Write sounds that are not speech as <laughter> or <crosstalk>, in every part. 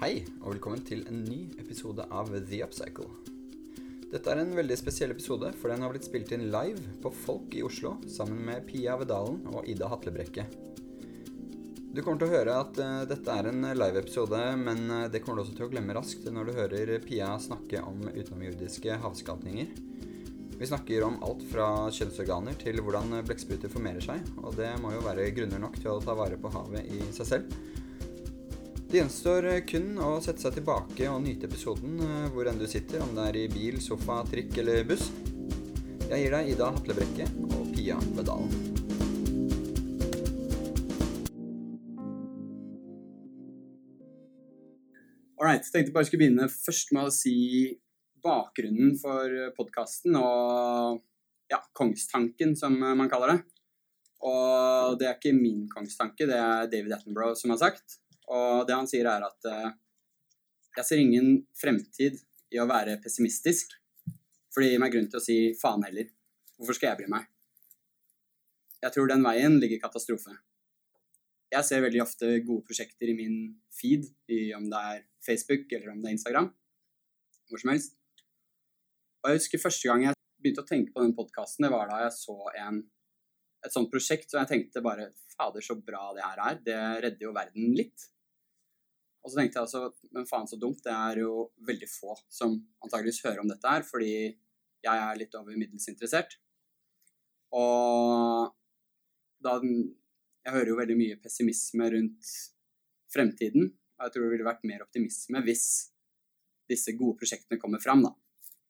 Hei, og velkommen til en ny episode av The Upcycle. Dette er en veldig spesiell episode, for den har blitt spilt inn live på Folk i Oslo sammen med Pia Vedalen og Ida Hatlebrekke. Du kommer til å høre at uh, dette er en live-episode, men uh, det kommer du også til å glemme raskt når du hører Pia snakke om utenomjordiske havskapninger. Vi snakker om alt fra kjønnsorganer til hvordan blekkspruter formerer seg, og det må jo være grunner nok til å ta vare på havet i seg selv. Det gjenstår eh, kun å sette seg tilbake og nyte episoden eh, hvor enn du sitter, om det er i bil, sofa, trikk eller buss. Jeg gir deg Ida Hatlebrekke og Pia Bedalen. Alright, tenkte bare skulle begynne først med å si bakgrunnen for podkasten og ja, kongstanken, som man kaller det. Og det er ikke min kongstanke, det er David Attenborough som har sagt. Og det han sier, er at uh, jeg ser ingen fremtid i å være pessimistisk. For det gir meg grunn til å si faen heller. Hvorfor skal jeg bry meg? Jeg tror den veien ligger katastrofe. Jeg ser veldig ofte gode prosjekter i min feed, i om det er Facebook eller om det er Instagram. Hvor som helst. Og jeg husker første gang jeg begynte å tenke på den podkasten, det var da jeg så en, et sånt prosjekt, og jeg tenkte bare fader, så bra det her er. Det redder jo verden litt. Og så tenkte jeg altså, men faen så dumt, det er jo veldig få som antageligvis hører om dette her, fordi jeg er litt over middels interessert. Og da Jeg hører jo veldig mye pessimisme rundt fremtiden. Og jeg tror det ville vært mer optimisme hvis disse gode prosjektene kommer fram, da.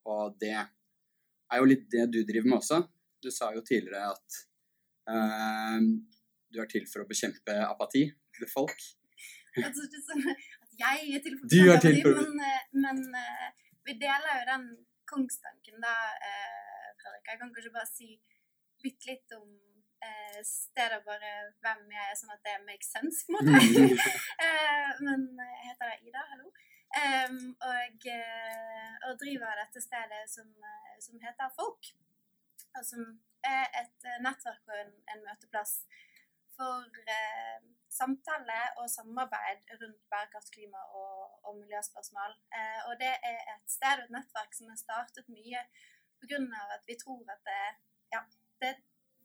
Og det er jo litt det du driver med også. Du sa jo tidligere at uh, du er til for å bekjempe apati ved folk. <laughs> Altså, sånn at jeg er til for Du er til for Men, eh, men uh, vi deler jo den kongstanken, da, uh, Fredrik. Jeg kan kanskje bare si bitte litt om steder bare hvem jeg er, sånn at det makes sense, på en måte. <laughs> men jeg heter da Ida, hallo. Og, og, driver dette stedet som, som, heter Folk. Og som er et nettverk og en, en møteplass for samtale og samarbeid rundt bærekraft, klima og, og miljøspørsmål. Eh, og det er et sted og et nettverk som har startet mye pga. at vi tror at det, ja, det,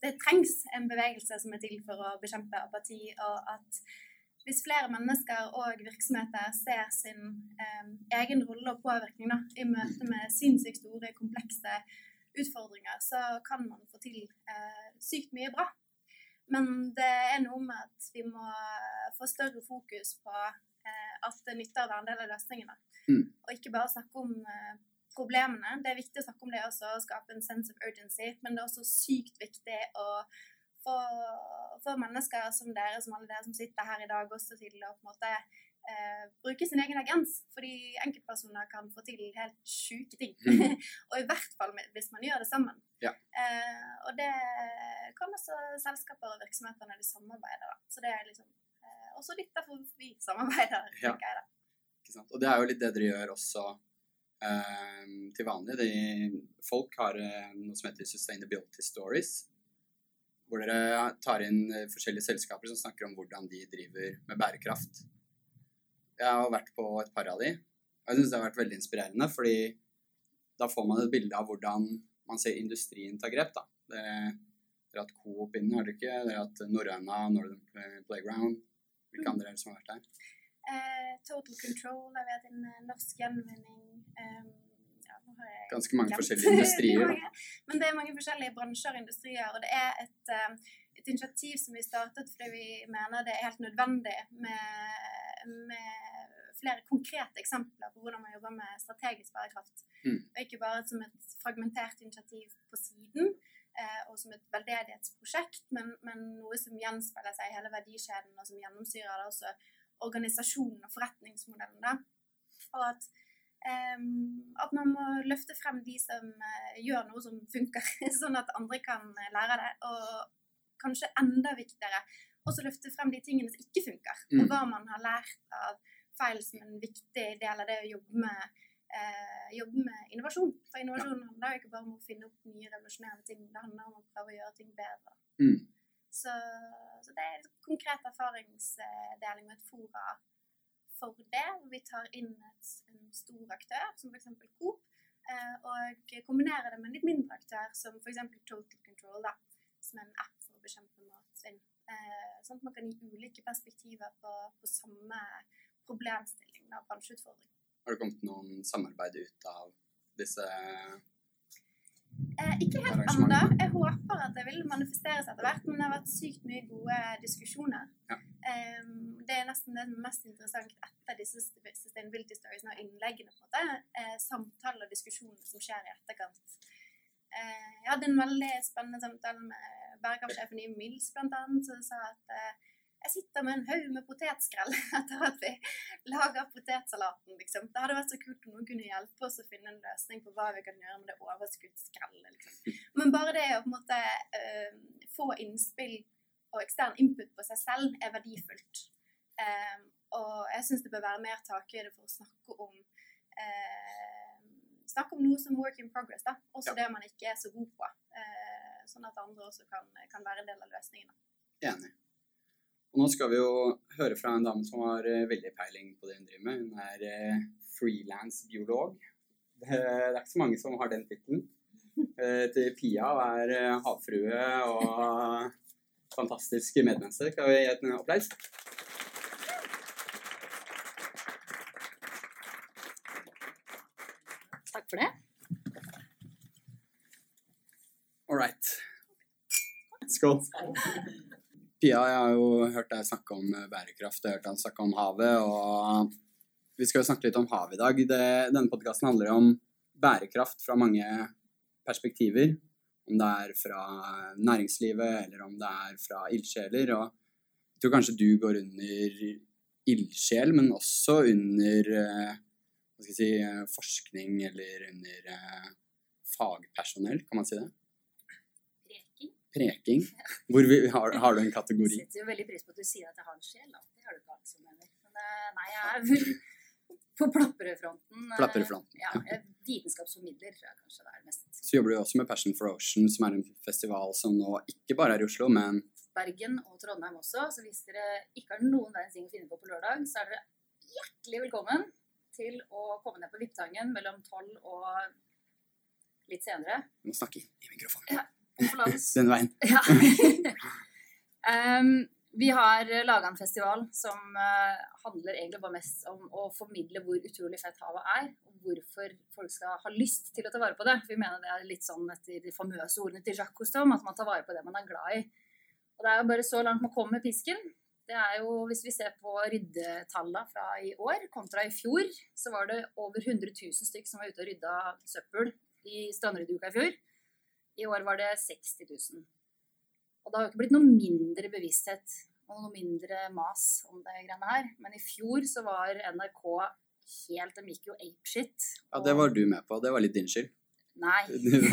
det, trengs en bevegelse som er til for å bekjempe apati, og at hvis flere mennesker og virksomheter ser sin eh, egen rolle og påvirkning da, i møte med sinnssykt store, komplekse utfordringer, så kan man få til eh, sykt mye bra. Men det er noe med at vi må få større fokus på eh, at det nytter å være en del av løsningene. Mm. Og ikke bare snakke om eh, problemene. Det er viktig å snakke om det også, å skape en sense of urgency. Men det er også sykt viktig å få, få mennesker som dere, som alle dere som sitter her i dag, også til å på en måte eh, bruke sin egen agens. Fordi enkeltpersoner kan få til helt sjuke ting. Mm. <laughs> og i hvert fall hvis man gjør det sammen. Ja. Eh, og det kan også selskaper og virksomheter når de samarbeider. Da. Så det er liksom eh, også litt derfor vi samarbeider. Ja. Jeg, da. Og det er jo litt det dere gjør også eh, til vanlig. De, folk har eh, noe som heter Sustainability Stories hvor dere tar inn eh, forskjellige selskaper som snakker om hvordan de driver med bærekraft. Jeg har vært på et par av de, jeg syns det har vært veldig inspirerende, fordi da får man et bilde av hvordan man ser industrien ta grep. da. Det, dere har hatt Coop inne, har dere ikke? Dere har hatt Norrøna, Northern Playground. Hvilke mm. andre er det som har vært der? Uh, Total Control, har vært en uh, norsk gjenvinning. Um, ja, Ganske mange glemt. forskjellige <laughs> industrier. men det er mange forskjellige bransjer og industrier. Og det er et, uh, et initiativ som vi startet fordi vi mener det er helt nødvendig med med flere konkrete eksempler på hvordan man jobber med strategisk bærekraft. Mm. Og ikke bare som et fragmentert initiativ på siden eh, og som et veldedighetsprosjekt, men, men, noe som gjenspeiler seg i hele verdikjeden, og som gjennomsyrer det også organisasjonen og forretningsmodellen. Da. Og at, eh, at, man må løfte frem de som eh, gjør noe som funker, <laughs> sånn at andre kan lære det. Og kanskje enda viktigere også løfte frem de tingene som ikke funker, mm. og hva man har lært av feil som en viktig del av det å jobbe med, eh, jobbe med innovasjon. For innovasjon handler jo ikke bare om å finne opp nye revolusjonerende ting, det handler om å prøve å gjøre ting bedre. Mm. Så, så, det er konkret erfaringsdeling med et fora for det. Vi tar inn et, en stor aktør, som f.eks. Coop, eh, og kombinerer det med en litt mindre aktør, som f.eks. Total Control, da, som er en app for å bekjempe matsvinn. Eh, sånn at man kan gi ulike perspektiver på, på samme problemstilling, av bransjeutfordring. Har det kommet noen samarbeid ut av disse Eh, ikke helt ennå. Jeg håper at det vil manifesteres etter hvert, men det har vært sykt mye gode diskusjoner. Ja. Eh, det er nesten det som er mest interessant etter disse sustainability storiesene og innleggene. på en måte, eh, Samtaler og diskusjoner som skjer i etterkant. Eh, jeg hadde en veldig spennende samtale med bærekraftsjefen i Mills bl.a., som sa at eh, jeg sitter med en haug med potetskrell <laughs> etter at vi lager potetsalaten, liksom. Det hadde vært så kult om noen kunne hjelpe oss å finne en løsning på hva vi kan gjøre med det overskuddsskrellet, liksom. Men bare det å på en måte uh, få innspill og ekstern input på seg selv er verdifullt. Um, og jeg syns det bør være mer tak i det for å snakke om uh, snakke om noe som work in progress, da. Også ja. det man ikke er så god på. Uh, sånn at andre også kan, kan være en del av løsningen. Enig. Og nå skal vi jo høre fra en dame som har eh, veldig peiling på det hun driver med. Hun er eh, frilansbiolog. Det, er ikke så mange som har den tittelen. Eh, til Pia er havfrue og fantastisk medmenneske. Skal vi gi et applaus? Takk for det. All right. Skål. <laughs> Pia, jeg har jo hørt deg snakke om eh, bærekraft, jeg har hørt deg snakke om havet, og vi skal jo snakke litt om havet i dag. Det, denne podkasten handler om bærekraft fra mange perspektiver. Om det er fra næringslivet, eller om det er fra ildsjeler. Og jeg tror kanskje du går under ildsjel, men også under eh, hva skal jeg si, eh, forskning eller under fagpersonell, kan man si det? Preking? Hvor vi, har, har, du en kategori? Jeg setter jo veldig pris på at du sier at jeg har en sjel. Da. Det har du ikke alle som mener. Men eh, nei, jeg er vel <laughs> på plapperefronten. Eh, plapperefronten. Ja, ja. Vitenskapsformidler tror jeg kanskje det er mest. Så jobber du også med Passion for Ocean, som er en festival som nå ikke bare er i Oslo, men Bergen og Trondheim også. Så hvis dere ikke har noen verdens ting å finne på på lørdag, så er dere hjertelig velkommen til å komme ned på Viptangen mellom tolv og litt senere. Du må snakke i mikrofonen. Ja. Den veien. Ja. <laughs> um, vi har laga en festival som uh, handler egentlig bare mest om å formidle hvor utrolig fett havet er, og hvorfor folk skal ha lyst til å ta vare på det. Vi mener det er litt sånn etter de famøse ordene til Jacques Cousteau, at man tar vare på det man er glad i. Og det er jo bare så langt man kommer med pisken. Det er jo, Hvis vi ser på ryddetallene fra i år kontra i fjor, så var det over 100 000 stykk som var ute og rydda søppel i strandryddeuka i fjor. I år var det 60 000. Og det har jo ikke blitt noe mindre bevissthet og noe mindre mas om det greiene her. Men i fjor så var NRK helt De gikk jo apeshit. Ja, det var du med på. Det var litt din skyld. Nei.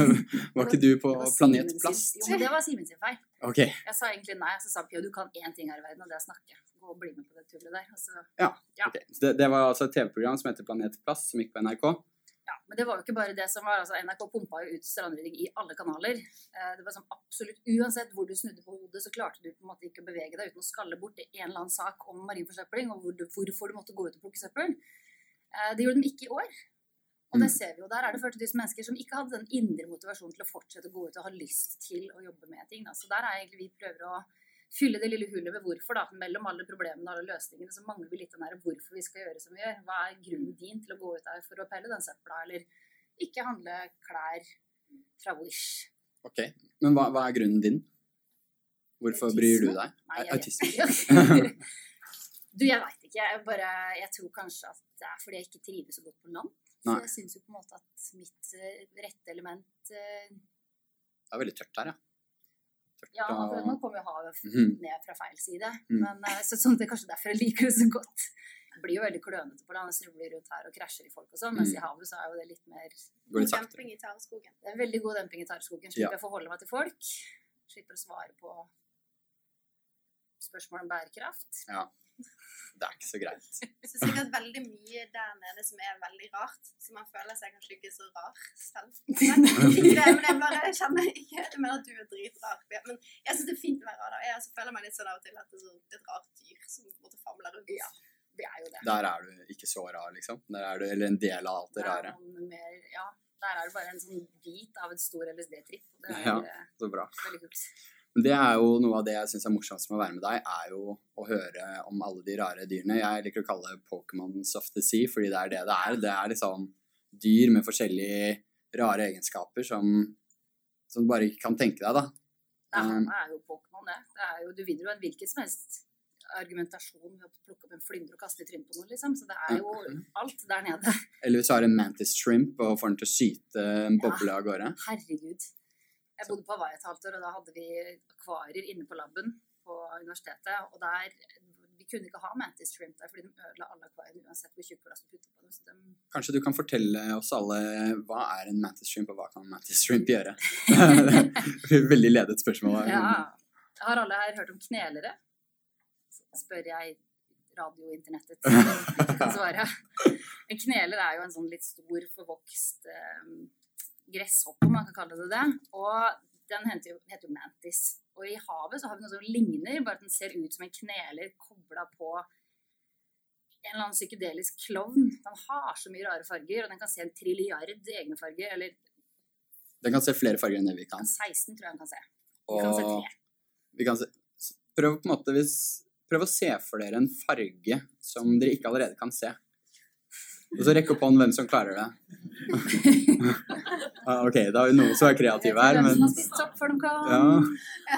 <laughs> var ikke du på Planet Plast? Jo, det var Simen sin feil. Okay. Jeg sa egentlig nei. Så sa Pia du kan én ting her i verden, og det er å snakke. Gå og bli med på det tullet der. Altså, ja, ja. Okay. Det, det, var altså et TV-program som heter Planet Plast, som gikk på NRK. Ja, Men det var jo ikke bare det som var. altså NRK pumpa jo ut strandrydding i alle kanaler. Eh, det var sånn absolutt Uansett hvor du snudde på hodet, så klarte du på en måte ikke å bevege deg uten å skalle bort en eller annen sak om marin forsøpling og hvor du, hvorfor du måtte gå ut og plukke søppel. Eh, det gjorde de ikke i år. Og det mm. ser vi jo. Der er det 40 000 mennesker som ikke hadde den indre motivasjonen til å fortsette å gå ut og ha lyst til å jobbe med ting. Så der er egentlig vi prøver å fylle det lille hullet med hvorfor, da. Mellom alle problemene og alle løsningene så mangler vi litt den der hvorfor vi skal gjøre som vi gjør. Hva er grunnen din til å gå ut der for å pelle den søpla, eller ikke handle klær fra Wish? Ok, Men hva, hva er grunnen din? Hvorfor Autisme? bryr du deg? Nei, Autisme? <laughs> du, jeg veit ikke. Jeg, bare, jeg tror kanskje at det er fordi jeg ikke trives så godt på land. Så jeg syns jo på en måte at mitt uh, rette element uh, Det er veldig tørt her, ja. Ja, akkurat nå kommer jo havet mhm. ned fra feil side. Mm. Men eh, så, sånn, det er kanskje derfor jeg liker det så godt. Det blir jo veldig klønete på land. Snubler rundt her og krasjer i folk og sånn. Mens i mm. havet så er jo det litt mer God demping i tareskogen. Det er veldig god demping i tareskogen. Slipper ja. å forholde meg til folk. Slipper å svare på spørsmål om bærekraft. Ja det er ikke så greit. Så sikkert veldig mye der nede som er veldig rart, så man føler seg kanskje ikke så rar selv. Men, ikke det, men jeg bare kjenner ikke Jeg mener at du er dritrar. Men jeg syns det er fint å være rar. Jeg føler meg litt sånn av og til at det er et rart dyr som måtte famle rundt. Ja. Det er jo det. Der er du ikke så rar, liksom. Der er du, eller en del av alt det er rare. mer, ja, der er du bare en sånn bit av et stor LSD-tripp. Det er Ja. eh, Så bra. veldig kult. Men det er jo noe av det jeg syns er morsomst med å være med deg, er jo å høre om alle de rare dyrene. Jeg liker å kalle det Pokémons of the Sea, fordi det er det det er. Det er liksom dyr med forskjellige rare egenskaper som, som du bare ikke kan tenke deg, da. Det Um, det er jo Pokémon, det. det er jo, du vinner jo en hvilken som helst argumentasjon ved å plukke opp en flyndre og kaste i trynet på noe, liksom. Så det er jo alt der nede. Eller hvis du har en mantis shrimp og får den til å skyte en boble av gårde. Herregud. Jeg bodde på Hawaii et halvt år, og da hadde vi akvarier inne på laben på universitetet. Og der Vi kunne ikke ha mantis shrimp der, fordi de ødela alle akvariene uansett hvor tjukk plast du putter på dem. De Kanskje du kan fortelle oss alle hva er en mantis shrimp, og hva kan mantis shrimp gjøre? <laughs> <laughs> Veldig ledet spørsmål. Ja. Har alle her hørt om knelere? Spør jeg radiointernettet. som <laughs> kan svare. En kneler er jo en sånn litt stor, forvokst eh, gresshoppe, om man kan kalle det det. Og den heter jo, heter jo mantis. Og i havet så har vi noe som ligner, bare at den ser ut som en kneler kobla på en eller annen psykedelisk klovn. Den har så mye rare farger, og den kan se en trilliard egne farger. Eller Den kan se flere farger enn det vi kan. 16, tror jeg den kan se. Vi kan se tre. vi kan se, prøv på en måte hvis, Prøv å se for dere en farge som dere ikke allerede kan se. Og så rekke opp hånden hvem som klarer det. <laughs> Ah, ok, da er det noen som er kreative her, men som ja.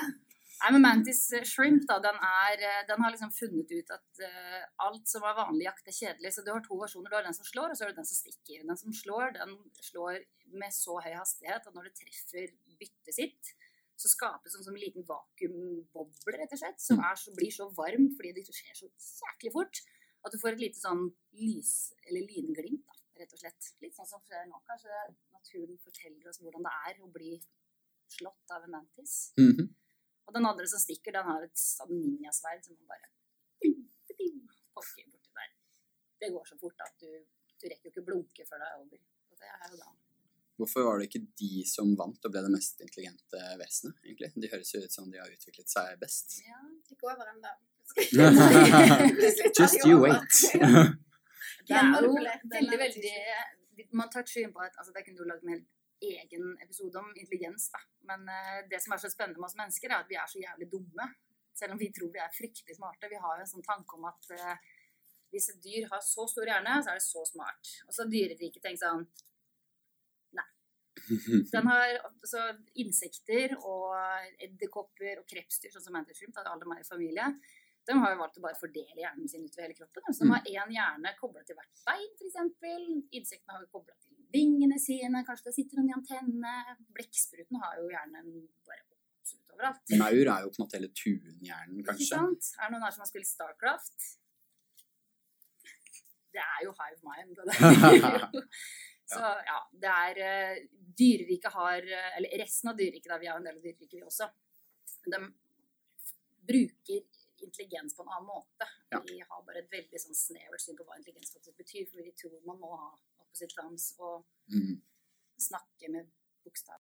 Nei, men Mantis shrimp da, den, er, eh, den har liksom funnet ut at uh, alt som er vanlig jakt er kjedelig. Så du har to versjoner. Du har den som slår, og så har du den som stikker. Den som slår, den slår med så høy hastighet at når det treffer byttet sitt, så skapes en sånn liten vakuumboble, rett og slett, som er så, blir så varm fordi det skjer så jæklig fort at du får et lite sånn lys- eller lynglimt, da, rett og slett. Litt sånn som skjer nå. Kanskje naturen forteller oss hvordan det er å bli slått av en mantis. Mhm. Og den andre som stikker, den har et sånn ninjasverd som man bare pokker borti der. Det går så fort at du, du rekker jo ikke blunke før det er over. Og det er jo da Hvorfor var det ikke de som vant og ble det mest intelligente vesenet, egentlig? De høres jo ut som de har utviklet seg best. ja, Ikke over ennå. Just you wait. <laughs> <laughs> Det er jo veldig, er veldig Man tar skyen på at altså, Det kunne du lagd en hel egen episode om intelligens, da. Men uh, det som er så spennende med oss mennesker, er at vi er så jævlig dumme. Selv om vi tror vi er fryktelig smarte. Vi har jo en sånn tanke om at uh, hvis et dyr har så stor hjerne, så er det så smart. Og så dyreriket tenkt sånn Nei. <laughs> Den har altså, insekter og edderkopper og krepsdyr, sånn som mantisshrimp, er alle er i familie. De har jo valgt å bare fordele hjernen sin utover hele kroppen. Så de har én hjerne kobla til hvert bein, f.eks. Insektene har jo kobla til vingene sine, kanskje det sitter noen i antennene. Blekkspruten har jo hjernen bare absolutt overalt. Maur er jo på en måte hele tunhjernen, Ikke kanskje. sant? Er det noen her som har spilt Starcraft? Det er jo hive mind. Det. <laughs> Så ja, det er uh, Dyreriket har eh, Eller resten av dyreriket, da, vi har en del av dyreriket vi også, de bruker intelligens på en annen måte. Ja. Vi har bare et veldig sånn snevert syn på hva intelligens faktisk betyr, for vi tror man må ha opposite thumbs og Mm. snakke med bokstav.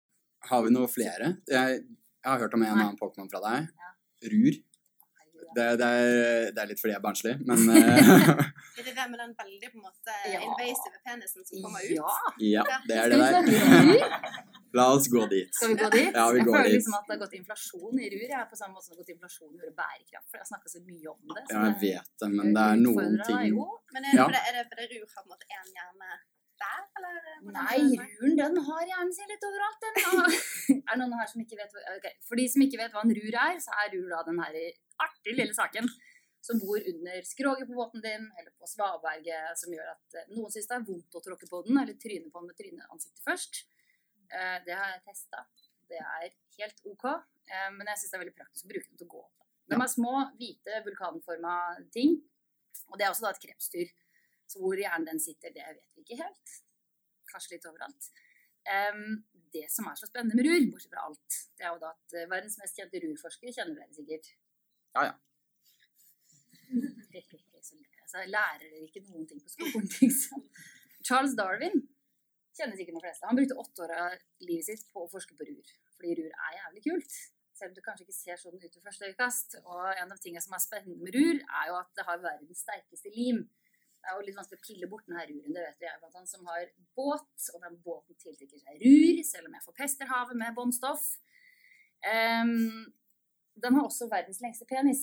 Har vi noe flere? Jeg, jeg har hørt om en Nei. annen Pokémon fra deg. Ja. Rur. Det, det, er, det er litt fordi jeg er barnslig, men <laughs> eh, Er det det med den veldig på en måte Ja. invasive penisen som kommer ut? Ja! ja, det er det der. <laughs> La oss gå dit. Skal vi gå dit? Ja, vi jeg går føler dit. liksom at det har gått inflasjon i rur. Jeg er på samme måte som det har gått inflasjon i bærekraft. For jeg har snakka så mye om det. Ja, jeg vet det, men det er noen ting jo. Men er det, Ja. fordi, er det fordi Rur har på en måte én hjerne der, eller? Nei, ruren den har hjernen sin litt overalt, den. <laughs> er det noen her som ikke vet hva ok, For de som ikke vet hva en rur er, så er rur da den her artige lille saken som bor under skroget på båten din, eller på svaberget, som gjør at eh, noen syns det er vondt å tråkke på den, eller tryne på den med tryneansiktet først. Eh, Det har jeg testa. Det er helt OK, eh, men jeg syns det er veldig praktisk å bruke den til å gå opp. De er små, hvite, vulkanforma ting. Og det er også et krepsdyr. Så hvor hjernen den sitter, det vet vi ikke helt. Kanskje litt overalt. Det som er så spennende med rur, bortsett fra alt, det er jo da at verdens mest kjente rurforskere kjenner dere sikkert. Ja, ja. Altså, lærer dere ikke noen ting på skolen, liksom. Charles Darwin kjenner sikkert de fleste. Han brukte åtte år av livet sitt på å forske på rur. Fordi rur er jævlig kult. Selv om det kanskje ikke ser sånn ut ved første øyekast. Og en av tingene som er spennende med rur, er jo at det har verdens sterkeste lim. Det er jo litt vanskelig å pille bort denne ruren, det vet jeg, blant annet, som har båt, og den båten tiltrekker seg rur, selv om jeg forpester havet med båndstoff. Ehm, den har også verdens lengste penis,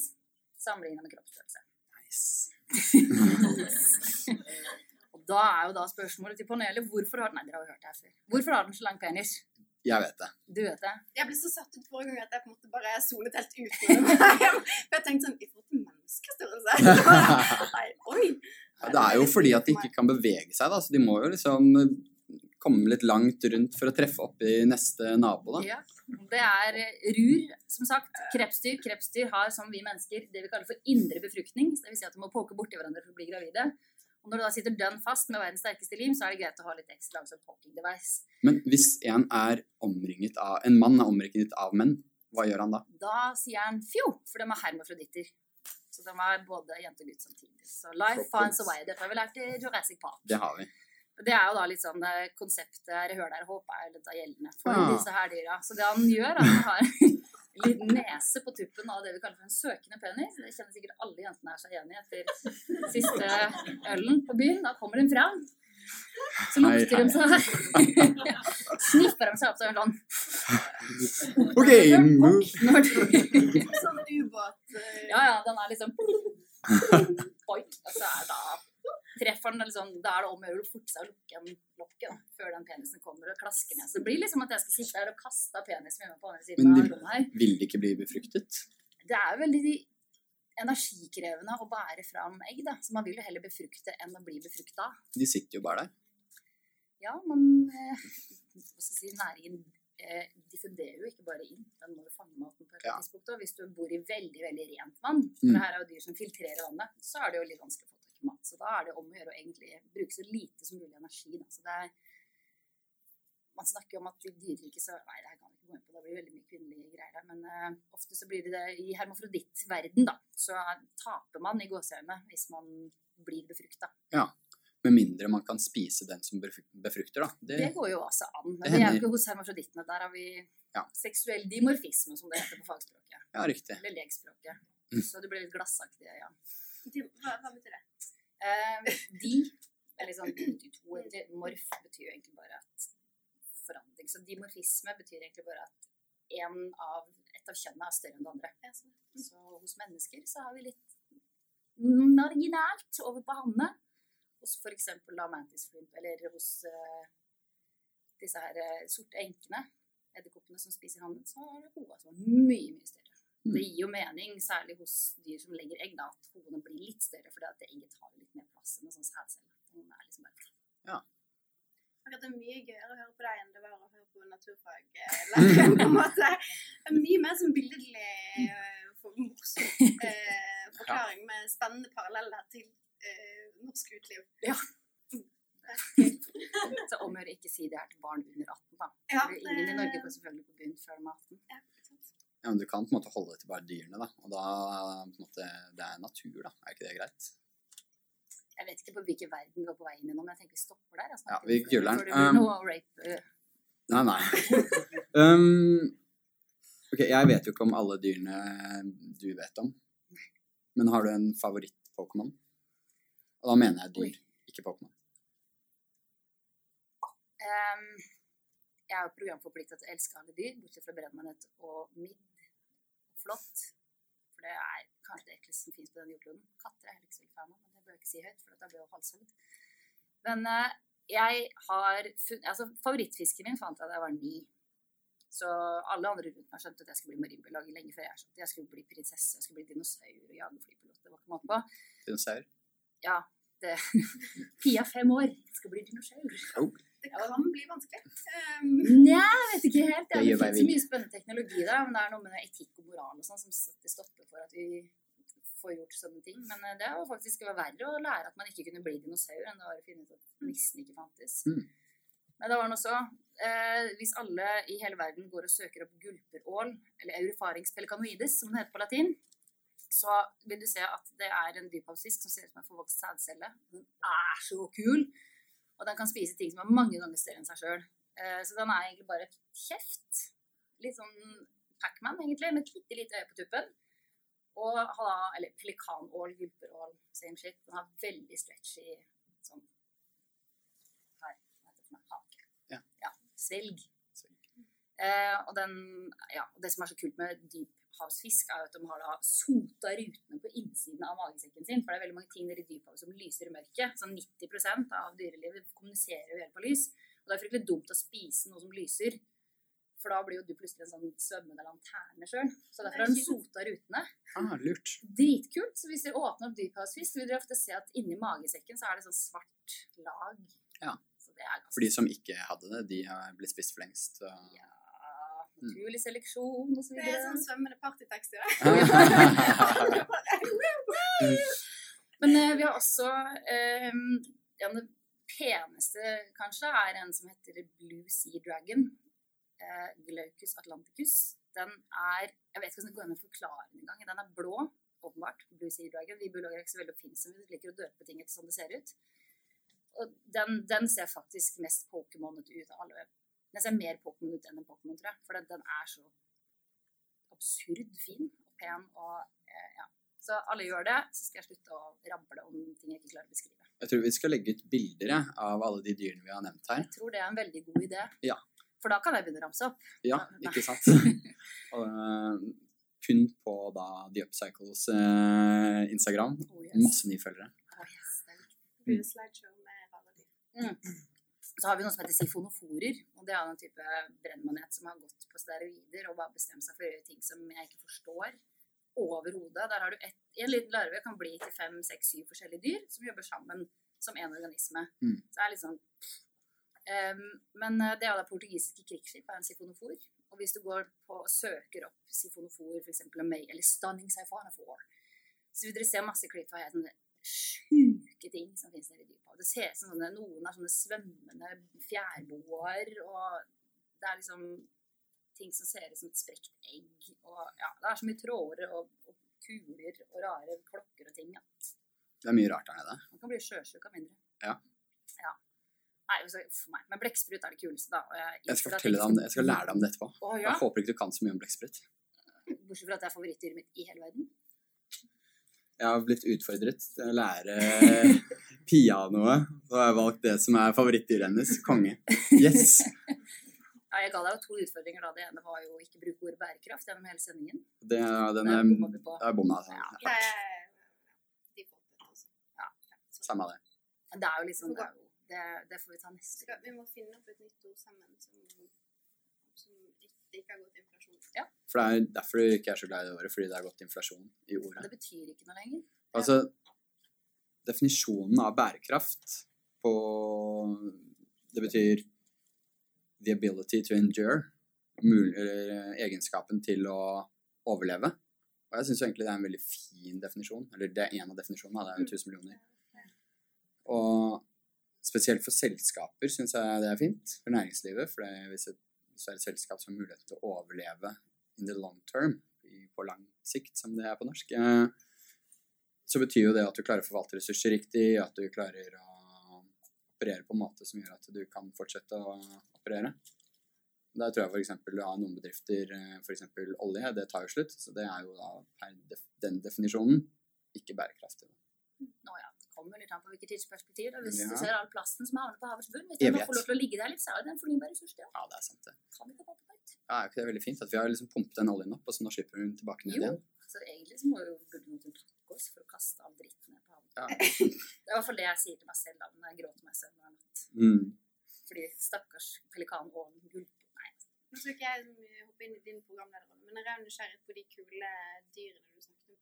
sammenlignet med kroppsstørrelse. Nice. <laughs> Og da er jo da spørsmålet til panelet hvorfor har den Nei, dere har jo hørt det her før. Hvorfor har den så lang penis? Jeg vet det. Du vet det? Jeg ble så satt ut forrige gang at jeg på en måte bare solet helt ut. <laughs> For jeg tenkte sånn I forhold til menneskestørrelse <laughs> Oi! Ja, det er jo fordi at de ikke kan bevege seg, da, så de må jo liksom komme litt langt rundt for å treffe opp i neste nabo, da. Ja. Det er eh, rur, som sagt. Krepsdyr. Krepsdyr har, som vi mennesker, det vi kaller for indre befruktning. Det vil si at de må poke borti hverandre for å bli gravide. Og når du da sitter dønn fast med verdens sterkeste lim, så er det greit å ha litt ekstra langsom poking device. Men hvis en er omringet av En mann er omringet av menn, hva gjør han da? Da sier han fjo, for de er hermafroditter. Så de er både jente og gutt samtidig. Så life finds a way. Dette har vi lært i Jurassic Park. Det har vi. Det er jo da litt sånn konseptet jeg hører der, jeg, er litt av gjeldende for ja. disse her dyra. Så det han gjør, er at han har en liten nese på tuppen av det vi kaller for en søkende penis. Det kjenner sikkert alle jentene er seg enig i etter siste ølen på byen. Da kommer de fram. Så Hei, lukter de seg <laughs> Sniffer de seg opp til en sånn OK, move. Sånn ubåt eh, Ja, ja, den er liksom <laughs> Boink. Og så er da treffer den liksom, Da er det om å gjøre å forte seg å lukke en lokket før den penisen kommer og klasker ned. Så det blir liksom at jeg skal sitte her og kaste penisen min på andre siden Men av rommet her. Vil de ikke bli befruktet? Det er jo veldig energikrevende å bære fram egg, da. Så man vil jo heller befrukte enn å bli befrukta. De sitter jo bare der. Ja, men eh, si, næringen eh, diffunderer jo ikke bare inn. Den må du fange maten på et Ja. tidspunkt. Og hvis du bor i veldig veldig rent vann, for Mm. her er jo dyr som filtrerer vannet, så er det jo litt vanskelig å få mat. Så da er det om å gjøre å egentlig bruke så lite som mulig energi. Da. Så det er man snakker om at i dyreriket så Nei, det her kan vi ikke gå inn på, det blir veldig mye kvinnelige greier her. Men uh, ofte så blir det det i hermofrodittverden, da. Så taper man i gåseøynene hvis man blir befrukta. Med mindre man kan spise den som befru- befrukter, da. Det, Det går jo også an. Men Det det er jo ikke hos hermafrodittene. Der har vi Ja. seksuell dimorfisme, som det heter på fagspråket. ja, riktig. Eller legspråket. Mm. Så det blir litt glassaktig, ja. Hva, hva betyr det? Eh, de, eller sånn de to, egentlig, morf betyr jo egentlig bare at forandring. Så dimorfisme betyr egentlig bare at en av, et av kjønnene er større enn det andre. Så hos mennesker så har vi litt marginalt over på hanne. Hos eksempel da mantis shrimp, eller hos uh, disse her uh, sorte enkene, edderkoppene som spiser hannen, så er det hoa som er mye, mye større. Mm. Det gir jo mening, særlig hos dyr som legger egg, da, at hodene blir litt større, fordi at egget tar litt mer plass enn en sånn sædcelle. Er liksom bare Akkurat det er mye gøyere å høre på deg enn det var å høre på naturfag. på en måte. Det er mye mer sånn billedlig eh, for morsom eh, <laughs> forklaring med spennende paralleller til eh, norsk uteliv. Ja. Det <laughs> er. Så om å gjøre ikke si det her til barn under 18, da. Ja, er ingen i Norge går selvfølgelig på begynt før de er 18. Ja. Ja, men du kan på en måte holde det til bare dyrene, da. Og da på en måte, Det er natur, da. Er ikke det greit? Jeg vet ikke på hvilken verden vi går på vei inn i nå, men jeg tenker vi stopper der. Ja, vi kuler den. Um, eh, Nei, nei. <laughs> um, ok, jeg vet jo ikke om alle dyrene du vet om. Men har du en favoritt-Pokémon? Og da mener jeg dyr, ikke Pokémon. Um, jeg er jo programforplikta til å elske alle dyr, bortsett fra brennmanet og midd. Flott. For det er kanskje det ekleste som finnes på denne jordkloden. Katter er jeg ikke så fan av, men det bør jeg ikke si høyt, for da blir jeg jo halshogd. Men eh, jeg har funnet Altså, favorittfisken min fant jeg da jeg var ni. Så alle andre rundt meg skjønte at jeg skulle bli marinbiolog lenge før jeg skjønte jeg skulle bli prinsesse, jeg skulle bli dinosaur og jagerflypilot. Det var ikke måte på. Dinosaur. Ja, det <laughs> Pia fem år skal bli dinosaur. Det kan bli vanskelig. Um, Nja, jeg vet ikke helt. Det Det, det finnes så mye spennende teknologi der, men det er noe med etikk og moral og sånn som stopper for at vi får gjort sånne ting. Men eh, det er jo faktisk var verre å lære at man ikke kunne bli dinosaur, enn det var å finne ut at nissen ikke fantes. Mm. Men det var noe så. Eh, hvis alle i hele verden går og søker opp gulperål, eller Eurypharynx pelicanoides, som den heter på latin, så vil du se at det er en dyphavsfisk som ser ut som en forvokst sædcelle. Den er så kul! Og den kan spise ting som er mange ganger større enn seg sjøl. Så den er egentlig bare et kjeft. Litt sånn Pac-Man, egentlig, med et lite, lite øye på tuppen. Og har, eller pelikanål, gulperål, same shit. Den har veldig stretchy sånn Her. Hake. Ja. Svelg. Eh, og den, ja, det som er så kult med dyphavsfisk, er at de har da sota rutene på innsiden av magesekken sin. For det er veldig mange ting nede i dyphavet som lyser i mørket. Sånn 90% av dyrelivet kommuniserer jo helt på lys. Og det er fryktelig dumt å spise noe som lyser. For da blir jo du plutselig en sånn svømmende lanterne sjøl. Så derfor har de sota rutene. Ah, lurt. Dritkult. Så hvis dere åpner opp dyphavsfisk, vil dere ofte se at inni magesekken så er det sånn svart lag. Ja. Så det er ganske For de som ikke hadde det, de har blitt spist for lengst. Og... Ja, naturlig seleksjon og så Det er sånn svømmende partytekst i det. <laughs> Men eh, vi har også eh, ja, det peneste, kanskje, er en som heter Blue Sea Dragon. Eh, Glaucus atlanticus. Den er Jeg vet ikke hvordan det går an å forklare den engang. Den er blå, åpenbart. Blue Sea Dragon. Vi biologer er ikke så veldig oppfinnsomme. Vi liker å døpe ting etter sånn det ser ut. Og den, den ser faktisk mest Pokémonet ut av alle. Den ser mer Pokémon ut enn en Pokémon, tror jeg. For den, den er så absurd fin og pen og eh, ja. Så alle gjør det, så skal jeg slutte å rable om ting jeg ikke klarer å beskrive. Jeg tror vi skal legge ut bilder av alle de dyrene vi har nevnt her. Jeg tror det er en veldig god idé. Ja. For da kan jeg begynne å ramse opp. Ja, Nei. ikke sant? <laughs> Og, eh, kun på da The Upcycles eh, Instagram. Oh, yes. Masse nye følgere. Oh, yes, det er blir slideshow med rare dyr. Så har vi noe som heter sifonoforer. og Det er en type brennmanet som har gått på steroider og bare bestemt seg for å gjøre ting som jeg ikke forstår overhodet. Der har du ett en liten larve kan bli til fem, seks, syv forskjellige dyr som jobber sammen som en organisme. Mm. Så det er litt sånn um, Men eh, det er da portugisiske krigsskip er en sifonofor. Og hvis du går på søker opp sifonofor, f.eks. eller stunning sifonofor, så vil dere se masse klipp av helt sånne sjuke ting som finnes der i dyphavet. Det ser ut som sånne, noen er sånne svømmende fjærboer, og det er liksom ting som ser ut som et sprekt egg. Og ja, det er så mye tråder og, og kuler og rare klokker og ting Ja. Det er mye rart der nede. man kan bli sjøsjuk av mindre. Ja. ja. Nei, for meg. Men blekksprut er det kuleste, da. Jeg, Jeg skal deg om det. Jeg skal <laughs> lære deg om det etterpå. Å, ja. Jeg håper ikke du kan så mye om blekksprut. Bortsett fra at det er favorittdyret mitt i hele verden. Jeg har blitt utfordret til å lære <laughs> pianoet. Så har jeg valgt det som er favorittdyret hennes. Konge. Yes. Ja, jeg ga deg jo to utfordringer da. Det ene var jo ikke bruke ordet bærekraft gjennom hele sendingen. Det, den er, er bomma. Ja. Ja. Det er defaultet også. Samme det. Det er jo liksom Det, er det, det får vi ta neste gang. vi må finne opp et nytt ord sammen som, som ikke, ikke har gått inflasjon. For det er derfor du ikke er så glad i det året, fordi det har gått inflasjon i ordet. Det betyr ikke noe lenger. Altså, definisjonen av bærekraft på Det betyr the ability to endure. mulig, eller egenskapen til å overleve. Og jeg syns egentlig det er en veldig fin definisjon. Eller det er en av definisjonene. Det er jo 1000 millioner. Og spesielt for selskaper syns jeg det er fint. For næringslivet. For det, hvis, et, det er et selskap som har mulighet til å overleve in the long term, på lang sikt, som det er på norsk, eh, så betyr jo det at du klarer å forvalte ressurser riktig, at du klarer å operere på en måte som gjør at du kan fortsette å operere. Der tror jeg f.eks. du har noen bedrifter, f.eks. olje, det tar jo slutt. Så det er jo da per den definisjonen ikke bærekraftig. Nå ja, kommer litt an på hvilket tidsperspektiv. Da. Hvis Ja. du ser all plasten som havner på havets bunn, hvis den får lov til å ligge der litt, så er det en fornybar ressurs, det. Ja, det er sant det. Kan ikke? Ja, er ikke det veldig fint at vi har liksom pumpet den oljen opp, og så nå slipper hun tilbake ned Jo, igjen? så egentlig så må jo burde noen takke oss for å kaste all dritten ned på havet. Ja. <laughs> Det er i hvert fall det jeg sier til meg selv da, når jeg gråter meg selv hver natt. Mm. Fordi stakkars pelikan og gulp. Nei. Nå skal ikke jeg hoppe inn i din programlederrolle, men jeg er nysgjerrig på de kule dyrene du snakket om.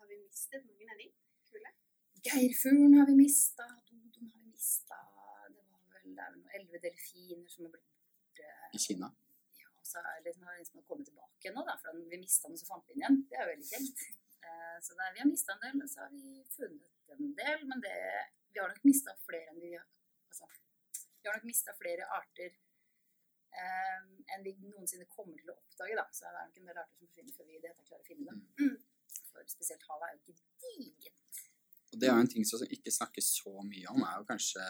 Har vi mistet noen av de kule? Geirfuglen har vi mista, dodon har vi mista. Det var vel, det er vel elleve delfiner som er blitt borte. I Kina. Ja, og så er det liksom, har liksom kommet tilbake nå, da, for vi mista den, så fant vi den igjen. Det er jo veldig kjekt. Eh, så det er, vi har mista en del, og så har vi funnet en del, men det, vi har nok mista flere enn vi altså, Vi har nok mista flere arter eh, enn vi noensinne kommer til å oppdage, da. Så det er nok en del arter som forsvinner før vi i det hele tatt klarer å finne dem. Mm. For spesielt havet er jo gedigent. Og det er jo en ting som ikke snakkes så mye om, er jo kanskje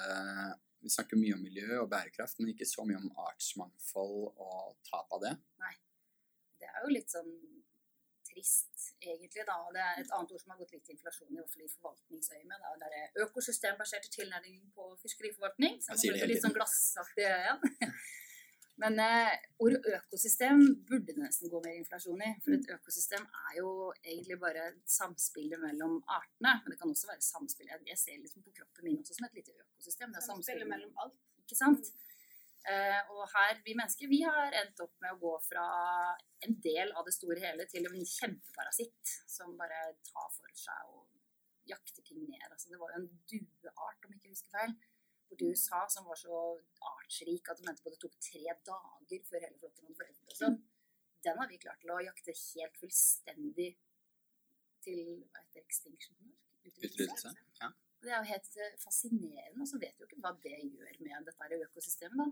Vi snakker mye om miljø og bærekraft, men ikke så mye om artsmangfold og tap av det. Nei. det er jo litt sånn trist, egentlig. da, Det er et annet ord som har gått litt til inflasjon, i hvert fall i forvaltningsøyemed. Det er økosystembaserte tilnærming på fiskeriforvaltning. Så Jeg har blitt litt sånn glassaktig igjen. Men eh, ordet økosystem burde det nesten gå mer inflasjon i. For et økosystem er jo egentlig bare samspillet mellom artene. Men det kan også være samspill. Jeg- ser liksom på kroppen min også som et lite økosystem. Det er Samspillet samspillet mellom alt. ikke sant? Eh, og her, vi mennesker, vi har endt opp med å gå fra en del av det store hele til en kjempeparasitt som bare tar for seg og jakter ting ned. Altså, det var jo en dueart, om ikke jeg husker feil, borti USA som var så artsrik at de mente på at det tok tre dager før hele flokken hadde fordelt seg. Den har vi klart til å jakte helt fullstendig til etter extinction på norsk? Utryddelse. Ja. Det er jo helt eh, fascinerende, og så vet vi jo ikke hva det gjør med dette her økosystemet, da.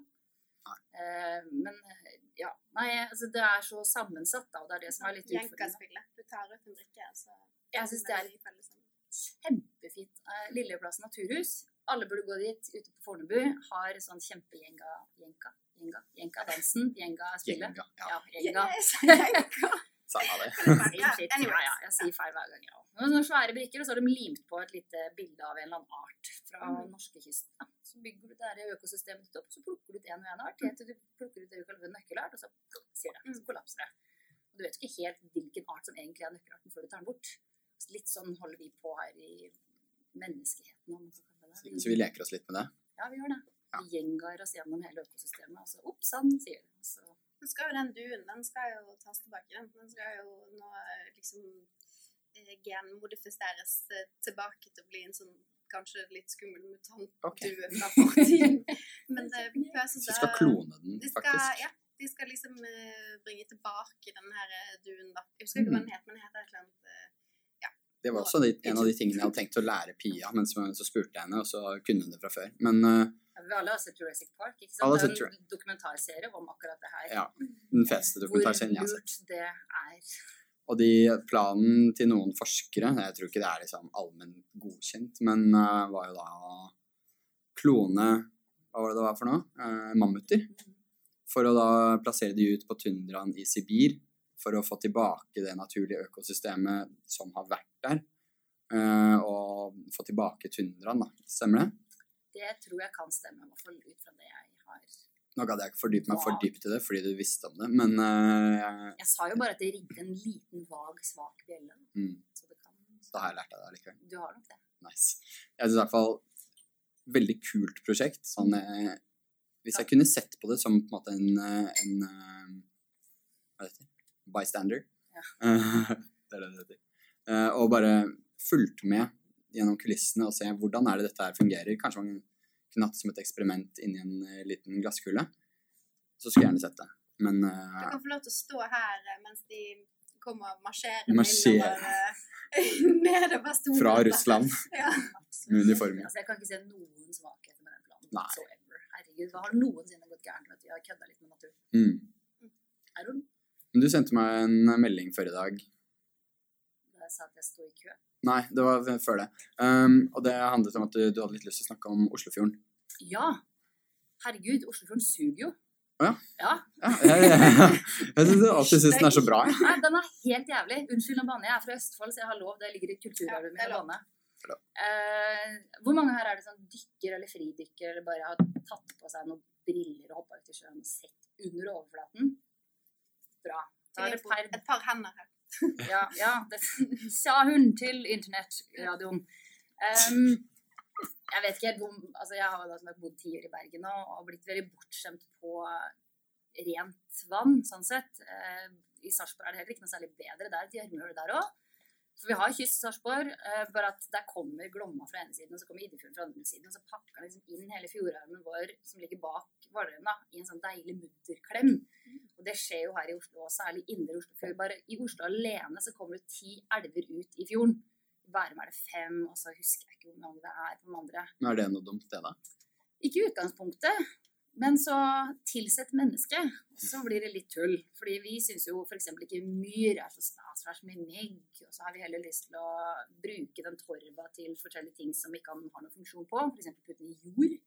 Nei. Eh, men eh, ja, nei, altså det er så sammensatt, da, og det er det som er litt utfordrende. Du tar ut en drikke, så Jeg synes det er kjempefint. Lilleplass naturhus. Alle burde gå dit ute på Fornebu. Har sånn kjempejenga jenka, jenga, jenga dansen, Jenga-spillet. Jenga, ja. Ja, jenga. Jenga. <laughs> Samme det. Ja, ja, ja, jeg sier feil hver gang. Ja. Noen sånne svære brikker, og så har de limt på et lite bilde av en eller annen art fra Mhm. norskekysten. Ja, så bygger du det økosystemet ditt opp, så plukker du ut en og en art. Helt til du plukker ut det du kaller nøkkelart, og så sier det, så kollapser det. Og du vet ikke helt hvilken art som egentlig er nøkkelarten før du tar den bort. Så litt sånn holder vi på her i menneskeheten, om man kan. Så vi leker oss litt med det. Ja, vi gjør det. Ja. Vi gjengar oss gjennom hele økosystemet, og så opp sann, sier den. Så Nå skal jo den duen, den skal jo tas tilbake. Den, den skal jo nå eh, liksom eh, genmodifiseres eh, tilbake til å bli en sånn kanskje litt skummel mutantdue due fra fortiden. <laughs> Men det Så pøses vi skal klone den, de skal, faktisk. ja, de skal liksom bringe tilbake den her duen, da. Jeg husker ikke hva den het, men den heter et eller annet Det var også de, en av de tingene jeg hadde tenkt å lære Pia, men så, så spurte jeg henne, og så kunne hun det fra før. Men uh, Vi alle har sett Jurassic Park, ikke sant? Det er en dokumentarserie om akkurat det her. ja, den feteste dokumentarserien jeg har sett. Hvor lurt det er. Og de, planen til noen forskere, jeg tror ikke det er liksom allmenn godkjent, men uh, var jo da å klone Hva var det det var for noe? Uh, mammuter. For å da plassere de ut på tundraen i Sibir. For å få tilbake det naturlige økosystemet som har vært der. eh, og få tilbake tundraen, da. Stemmer det? Det tror jeg kan stemme, i hvert fall ut fra det jeg har Nå gadd jeg ikke fordype meg for dypt i det fordi du visste om det, men uh, Jeg sa jo bare at det ringte en liten, vag, svak bjelle. mm, Så det kan da har jeg lært deg det likevel. Du har nok det. Nice. Jeg synes i hvert fall veldig kult prosjekt. Sånn, eh, hvis jeg kunne sett på det som på en måte en, eh, en Bystander. Ja. Eh, <laughs> det er det det heter. Eh, og bare fulgt med gjennom kulissene og se hvordan er det dette her fungerer. Kanskje man kunne hatt det som et eksperiment inni en eh, liten glasskule. Så skulle jeg gjerne sett det. Men Du eh, kan få lov til å stå her mens de kommer og Marsjerer. innover, eh, <laughs> nedover stolen. fra Russland <laughs> Ja. med uniformer. Altså, jeg kan ikke se noen svakheter med den planen. Nei. whatsoever. Herregud, hva har noensinne gått gærent med at vi har kødda litt med naturen? Mm. Du sendte meg en melding før i dag da jeg sa at jeg sto i kø? Nei, det var før det. Um, og det handlet om at du, du hadde litt lyst til å snakke om Oslofjorden. Ja! Herregud, Oslofjorden suger jo. Å ja? Ja. Ja, jeg jeg, jeg synes alltid synes den er så bra. <laughs> Nei, den er helt jævlig. Unnskyld, å banne, jeg. Er fra Østfold, så jeg har lov. Det ligger i kulturarven Ja, min å banne. Eh, hvor mange her er det som dykker eller fridykker eller bare har tatt på seg noen briller og hoppa ut i sjøen og sett under overflaten? Bra. Er det per Et par hender her. <laughs> Ja, ja <laughs> det sa hun til internettradioen. Um, jeg vet ikke helt hvor Altså, jeg har da bodd ti år i Bergen nå, og blitt veldig bortskjemt på rent vann, sånn sett. Uh, I Sarpsborg er det heller ikke noe særlig bedre. Det er et gjørmehull der òg. For vi har kyst Sarpsborg, uh, bare at der kommer Glomma fra ene siden, og så kommer Iddefjorden fra andre siden, og så pakker den liksom inn hele fjordarmen vår som ligger bak Hvaleren, da, i en sånn deilig mudderklem. Og det skjer jo her i Oslo, også, særlig indre Oslofjord. Bare i Oslo alene så kommer det ti elver ut i fjorden. I Bærum er det fem, og så husker jeg ikke hvor mange det er på de andre. Men er det noe dumt, det, da? Ikke i utgangspunktet, men så tilsett menneske, så blir det litt tull. Fordi vi syns jo f.eks. ikke myr er så stas, for det er så mye negg. Og så har vi heller lyst til å bruke den torva til forskjellige ting som ikke har noen funksjon på. F.eks. putte den i jord,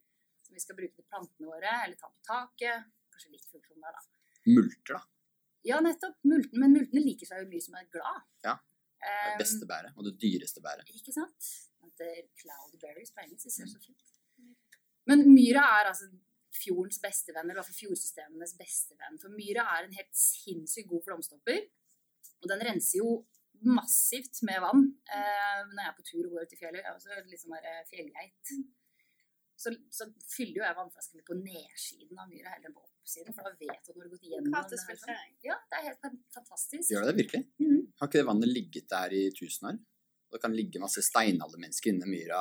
som vi skal bruke til plantene våre, eller ta på taket. Kanskje litt funksjon der, da. Multer, da. Ja, nettopp. Multen, men multene liker seg jo mye som er glad. Ja, Det Eh, beste bæret, og det dyreste bæret. Ikke sant? Er cloudberries på engelsk. Det ser så fint. Men myra er altså fjordens beste venn, eller i hvert fall fjordsystemenes beste venn. For myra er en helt sinnssykt god flomstopper. Og den renser jo massivt med vann. Eh, når jeg er på tur og går ut i fjellet, jeg er også litt sånn eh, fjellgeit, så, så fyller jo jeg vannflasken på nedsiden av myra heller enn på oppsiden, for da vet du at du har gått igjennom Gratis den her sånn. Ja, det er helt fan- fantastisk. Gjør det det virkelig? -hmm. Har ikke det vannet ligget der i tusen år? Og det kan ligge masse steinaldermennesker inni myra.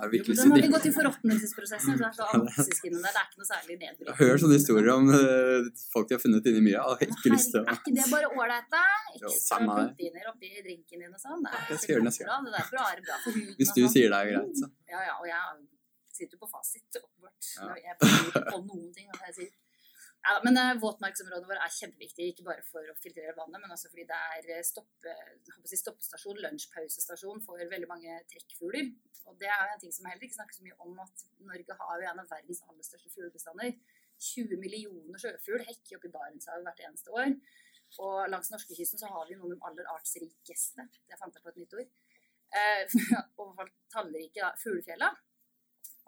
Har det Jo, men da må vi gå til gått forråtnelsesprosessen. Det er så anoxisk inni der. Det er ikke noe særlig nedbrytende. hørt sånne historier om uh, folk de har funnet inni myra. og har ikke lyst til å Er ikke det bare ålreit, da? Ekstra samme det. proteiner oppi drinken din og sånn. Det er det bra. Det er bra, bra for huden. Hvis du sånn. sier det er greit, så. Ja, ja, og jeg sitter på fasit, åpenbart. Ja. Jeg prøver ikke på noen ting. jeg sier. Ja, men uh, våtmarksområdet vårt er kjempeviktig, ikke bare for å filtrere vannet, men også fordi det er eh, stoppe, å si stoppestasjon, lunsjpausestasjon for veldig mange trekkfugler. Og det er en ting som heller ikke snakker så mye om at Norge har jo en av verdens aller største fuglebestander. 20 millioner sjøfugl hekker opp i Barentshavet hvert eneste år. Og langs norskekysten så har vi noen av de aller artsrikeste, det fant jeg på et nytt ord, eh, <laughs> og tallrike fuglefjella.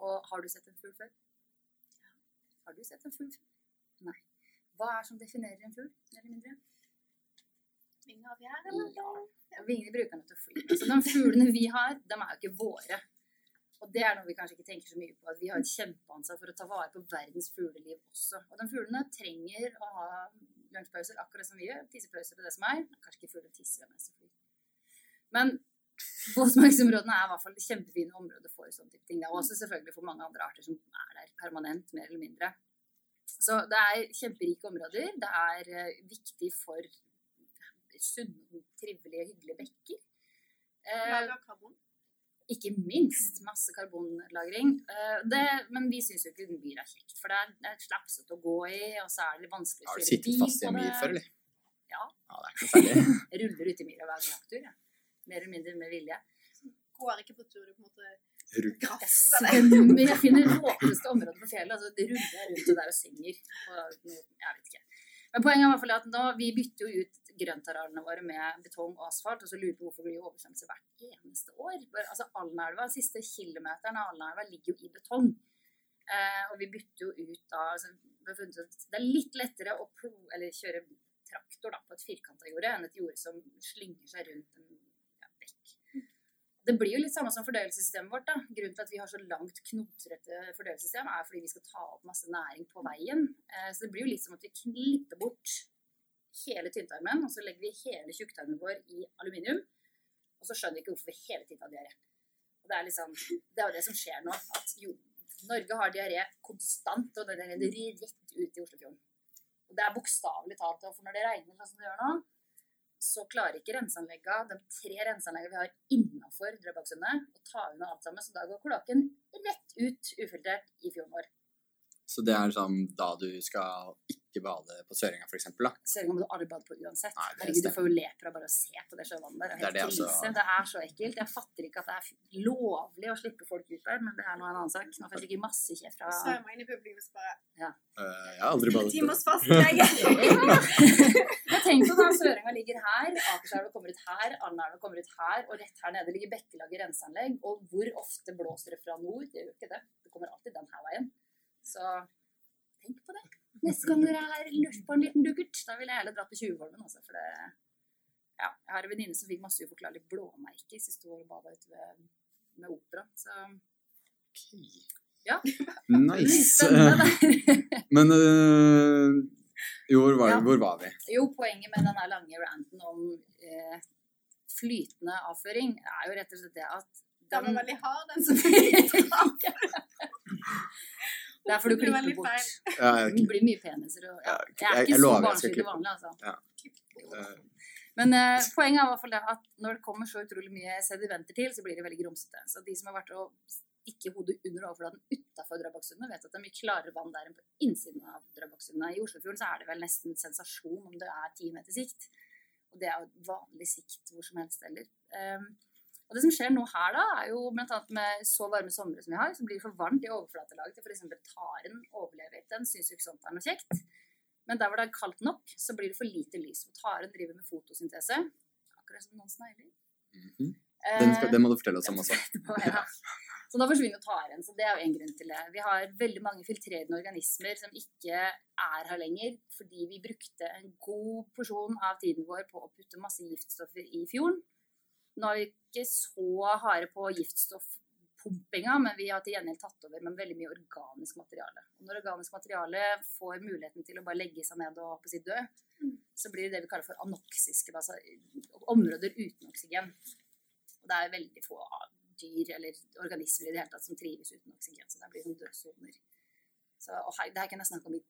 Og har du sett en fugl før? Ja. Har du sett en fugl? Nei. Hva er det som definerer en fugl, mer eller mindre? Vinger av gjær, eller? Ja. Vingene bruker den til å fly. Så de fuglene vi har, de er jo ikke våre. Og det er noe vi kanskje ikke tenker så mye på, at vi har et kjempeansvar for å ta vare på verdens fugleliv også. Og de fuglene trenger å ha lunsjpauser akkurat som vi gjør. Tissepauser og det som er. Kanskje ikke fugler tisser mens de flyr. Men våtmarksområdene er i hvert fall kjempefine områder for sånne type ting. Det er også selvfølgelig for mange andre arter som er der permanent, mer eller mindre. Så det er kjemperike områder. Det er eh, viktig for sunne, trivelige, hyggelige bekker. Eh, Lager karbon. ikke minst masse karbonlagring. Eh, det, men vi syns jo ikke myr er kjekt, for det er, det er slapsete å gå i, og så er det litt vanskelig å Har du sittet fast i en myr før, eller? Ja. Ja, det er ikke særlig. Jeg <laughs> ruller ut i myra hver gang jeg. Mer eller mindre med vilje. Går ikke på tur, du på en måte. Jeg det. jeg finner det åpneste området på fjellet, altså det ruller jeg rundt og der og synger. Og, jeg vet ikke. Men poenget er i hvert fall at nå, vi bytter jo ut grøntarealene våre med betong og asfalt, og så lurer vi på hvorfor det blir oversvømmelse hvert eneste år. Altså Alnaelva, siste kilometeren av Alnaelva ligger jo i betong. Eh, og vi bytter jo ut da altså, vi har funnet ut at Det er litt lettere å kjøre traktor da, på et firkanta jorde enn et jorde som slynger seg rundt en. Det blir jo litt samme som fordøyelsessystemet vårt. da. Grunnen til at vi har så langt knotrete fordøyelsessystem, er fordi vi skal ta opp masse næring på veien. Eh, så det blir jo litt som at vi klipper bort hele tynntarmen, og så legger vi hele tjukktarmen vår i aluminium. Og så skjønner vi ikke hvorfor vi hele tiden har diaré. Det er liksom, det er jo det som skjer nå. at jo, Norge har diaré konstant, og det renner rett ut i Oslofjorden. Og det er bokstavelig talt. For når det regner sånn som det gjør nå, så klarer ikke renseanleggene, de tre renseanleggene vi har innafor Drøbaksundet, og ta unna alt sammen. Så da går kloakken rett ut ufiltrert i fjorden vår. Så det er sånn da du skal ikke bade på Søringa, eksempel. Søringa må du aldri bade på uansett. Nei, det Herregud, du får jo lepra bare å se på det sjøvannet der. Det er Det altså- Det er så ekkelt. Jeg fatter ikke at det er lovlig å slippe folk ut der, men det er nå en annen sak. Nå får jeg sikkert masse kjeft fra Svømmer inn i publikum bare ja. Eh, jeg har aldri badet Timers fastlege. Jeg tenker på da Søringa ligger her, Akerselva kommer ut her, Alnaelva kommer ut her, og rett her nede ligger Bekkelaget renseanlegg. Og hvor ofte blåser det fra nord? Det gjør jo ikke det. Det kommer alltid den her veien. Så tenk på det. Neste gang dere er lurt på en liten dukkert, da vil jeg heller dra til Tjuvholmen, altså. For det Ja, jeg har en venninne som fikk masse uforklarlige blåmerker sist hun var og bada ute ved- med opera. Så Ja. Nice. <laughs> Men uh, jo, hvor var, Ja. hvor var vi? Jo, poenget med denne lange ranten om eh, flytende avføring er jo rett og slett det at Den den, var veldig hard, den som <laughs> <laughs> Det er for du klipper bort. Ja, Det blir mye peniser og ja. Ja, Jeg er ikke så barnslig til vanlig, altså. Eh, Men uh, poenget er i hvert fall det at når det kommer så utrolig mye sedimenter til, så blir det veldig grumsete. Så de som har vært og stikke hodet under overflaten utafor Drøbaksundet, vet at det er mye klarere vann der enn på innsiden av Drøbaksundet. I Oslofjorden så er det vel nesten sensasjon om det er ti meter sikt. Og det er jo vanlig sikt hvor som helst heller. Um, og det som skjer nå her, da, er jo annet med så varme somre som vi har, som blir for varmt i overflatelaget til f.eks. taren overlever. Den syns jo ikke sånt er noe kjekt. Men der hvor det er kaldt nok, så blir det for lite lys. Og Taren driver med fotosyntese. Akkurat som noen snegler. Mhm. Den, skal, den må du fortelle oss om <laughs> også. ja. Så da forsvinner taren. Så det er jo en grunn til det. Vi har veldig mange filtrerende organismer som ikke er her lenger, fordi vi brukte en god porsjon av tiden vår på å putte masse giftstoffer i fjorden. Nå er vi ikke så harde på giftstoffpumpinga, men vi har til gjengjeld tatt over med veldig mye organisk materiale. Og når organisk materiale får muligheten til å bare legge seg ned og på si dø, så blir det det vi kaller for anoksiske, altså områder uten oksygen. Og det er veldig få dyr eller organismer i det hele tatt som trives uten oksygen. Så det blir sånn dødsoner. Så, og her, det her kan jeg snakke om i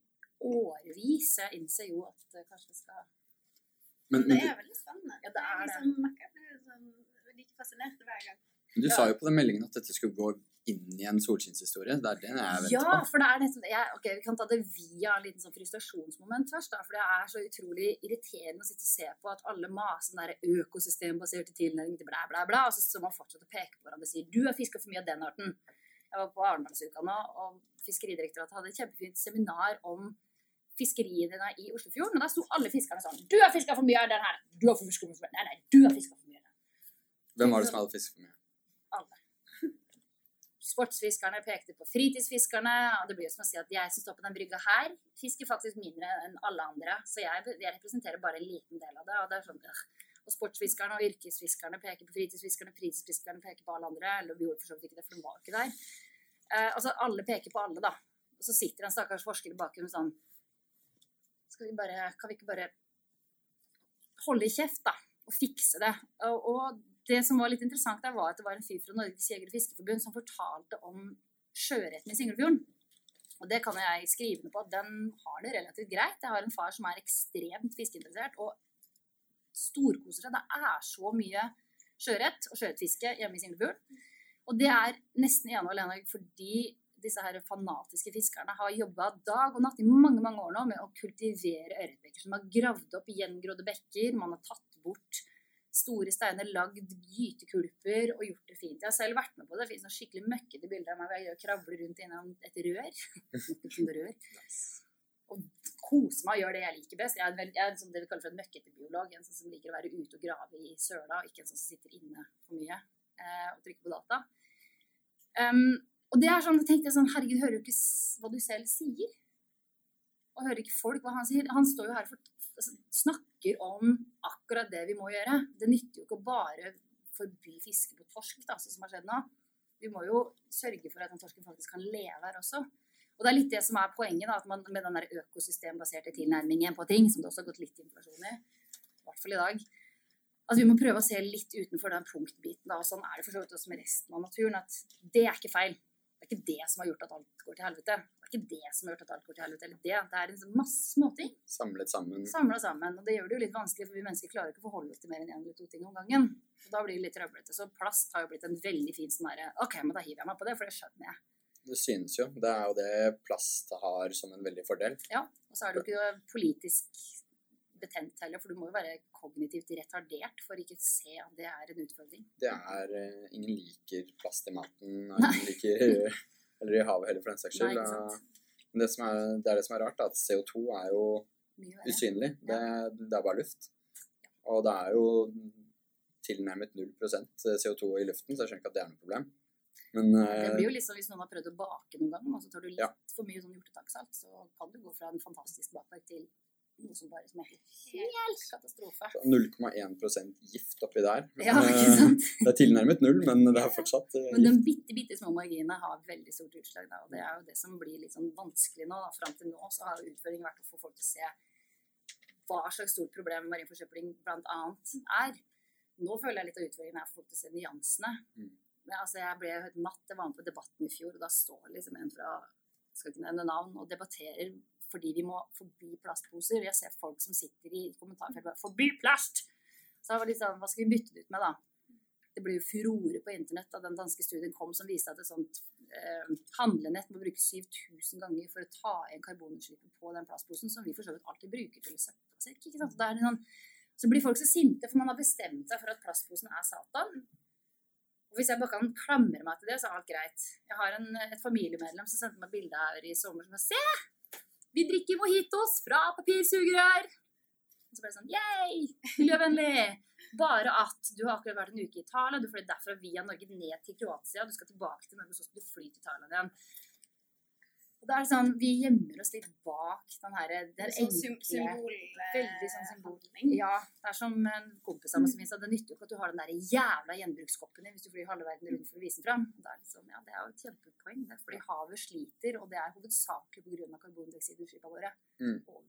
årevis. Jeg innser jo at det kanskje det skal Men, Men det er veldig spennende. Ja, det er det. Liksom, jeg blir sånn like fascinert hver gang. du, ja. sa jo på den meldingen at dette skulle gå inn i en solskinnshistorie. Det er den jeg venter Ja, på. Ja, for det er nesten. Jeg- Ok, Vi kan ta det via en liten sånn frustrasjonsmoment først. da, For det er så utrolig irriterende å sitte og se på at alle maser den der økosystembaserte tilnærmingen til blæ, blæ, blæ, og så må man fortsette å peke på hverandre og sier du har fiska for mye av den arten. Jeg var på Arendalsuka nå, og Fiskeridirektoratet hadde et kjempefint seminar om fiskeriene i Oslofjorden. Og der sto alle fiskerne sånn Du har fiska for mye av den her! Du har fiska for mye Nei, nei, du har fiska for mye den. Hvem var det som hadde fisket for mye? Alle. <laughs> Sportsfiskerne pekte på fritidsfiskerne, og det blir jo som å si at jeg som står på den brygga her, fisker faktisk mindre enn alle andre. Så jeg, jeg representerer bare en liten del av det. Og det er sånn, øh. Og sportsfiskerne og yrkesfiskerne peker på fritidsfiskerne, fritidsfiskerne peker på alle andre. Eller vi gjorde for så vidt ikke det, for de var ikke der. Eh, altså alle peker på alle, da. Og så sitter en stakkars forsker i bakgrunnen sånn Skal vi bare Kan vi ikke bare holde kjeft, da? Og fikse det? Og, og det som var litt interessant der, var at det var en fyr fra Norges jeger- og fiskerforbund som fortalte om sjøørreten i Singlefjorden. Og det kan jeg skrive ned på den har det relativt greit. Jeg har en far som er ekstremt fiskeinteressert og storkoser seg. Det er så mye sjøørret og sjøørretfiske hjemme i Singlefjorden. Og det er nesten ene og alene fordi disse her fanatiske fiskerne har jobba dag og natt i mange mange år nå med å kultivere ørretbekker. Som har gravd opp gjengrodde bekker. Man har tatt bort store steiner, lagd gytekulper og gjort det fint. Jeg har selv vært med på det. Det finnes noen skikkelig møkkete bilder av meg hvor jeg kravler rundt innom et rør. <laughs> Rør. Og kose meg og gjøre det jeg liker best. Jeg er, en jeg er en sånn det vi kaller for en møkkete biolog. En sånn som liker å være ute og grave i søla, og ikke en sånn som sitter inne for mye eh, og trykker på data. Um, og det er sånn, tenkte jeg sånn, herregud, hører du ikke hva du selv sier? Og hører ikke folk hva han sier? Han står jo her og snakker om akkurat det vi må gjøre. Det nytter jo ikke å bare forby fiske på torsk, da, sånn som har skjedd nå. Vi må jo sørge for at den torsken faktisk kan leve her også. Og det er litt det som er poenget, da, at man med den der økosystembaserte tilnærmingen på ting, som det også har gått litt inflasjon i, i hvert fall i dag, Altså Vi må prøve å se litt utenfor den punktbiten. Da, Sånn er det for så vidt også med resten av naturen. at Det er ikke feil. Det er ikke det som har gjort at alt går til helvete. Det er ikke det som har gjort at alt går til helvete. Eller det. Det er en sånn masse småting Samlet sammen. Samlet sammen. Og det gjør det jo litt vanskelig, for vi mennesker klarer ikke å forholde oss til mer enn én eller to ting om gangen. Og da blir det litt trøblete. Så plast har jo blitt en veldig fin sånn herre OK, men da hiver jeg meg på det, for det skjønner jeg. Det synes jo. Det er jo det plast har som en veldig fordel. Ja. Og så er det jo ikke politisk betent heller, for du må jo være kognitivt retardert for ikke å se at det er en utfordring. Det er uh, Ingen liker plast i maten. og Ingen liker Eller i havet heller, for den saks skyld. Men det, som er, det er det som er rart, at CO2 er jo usynlig. Det, det er bare luft. Og det er jo tilnærmet 0% CO2 i luften, så jeg skjønner ikke at det er noe problem. Men Det eh, blir jo sånn hvis noen har prøvd å bake noen gang, og så tar du litt Ja. for mye sånn hjortetakksalt, så kan du gå fra en fantastisk bakverk til noe som bare smaker helt katastrofe. 0,1% gift oppi der. <laughs> Ja, ikke Eh, sant? <laughs> Det er tilnærmet null, men det er fortsatt gift. Men de bitte, bitte små marginene har veldig stort utslag, da, og det er jo det som blir litt sånn vanskelig nå. Da. Fram til nå så har utføringen utfordringen vært å få folk til å se hva slags stort problem marin forsøpling bl.a. er. Nå føler jeg litt av utfordringen er å få folk til å se nyansene. Mm. Men, altså, jeg ble helt matt. Jeg var med på Debatten i fjor, og da står liksom en fra skal ikke nevne navn, og debatterer fordi vi må forby plastposer. Jeg ser folk som sitter i kommentarfeltet bare 'Forby plast!' Så det var litt sånn, hva skal vi bytte det ut med, da? Det ble jo furore på internett da den danske studien kom som viste at et sånt eh, handlenett må brukes 7000 ganger for å ta igjen karbonutslippet på den plastposen, som vi for så vidt alltid bruker til søppelsekk. ikke sant? Så, sånn, så blir folk så sinte, for man har bestemt seg for at plastposen er Satan. Og hvis jeg bare kan klamre meg til det, så er alt greit. Jeg har en, et familiemedlem som sendte meg bilde her i sommer som sa Se! Vi drikker mojitos fra papirsugerør! Og så ble det sånn Yay! Miljøvennlig! Bare at du har akkurat vært en uke i Italia, du fløy derfra via Norge ned til Kroatia, du skal tilbake til Norge, så skal du fly til Thailand igjen. Og da er det sånn, Vi gjemmer oss litt bak den her, den Sånn enkle. Veldig sånn symbolhandling. Ja, det er som en kompis av meg som sa det nytter jo ikke at du har den der jævla gjenbrukskoppen din hvis du flyr halve verden rundt for å vise den fram. Det er, sånn, ja, det er jo et kjempepoeng. Det er fordi havet sliter, og det er hovedsakelig pga. karbondioksidutslippene våre. Mm. Og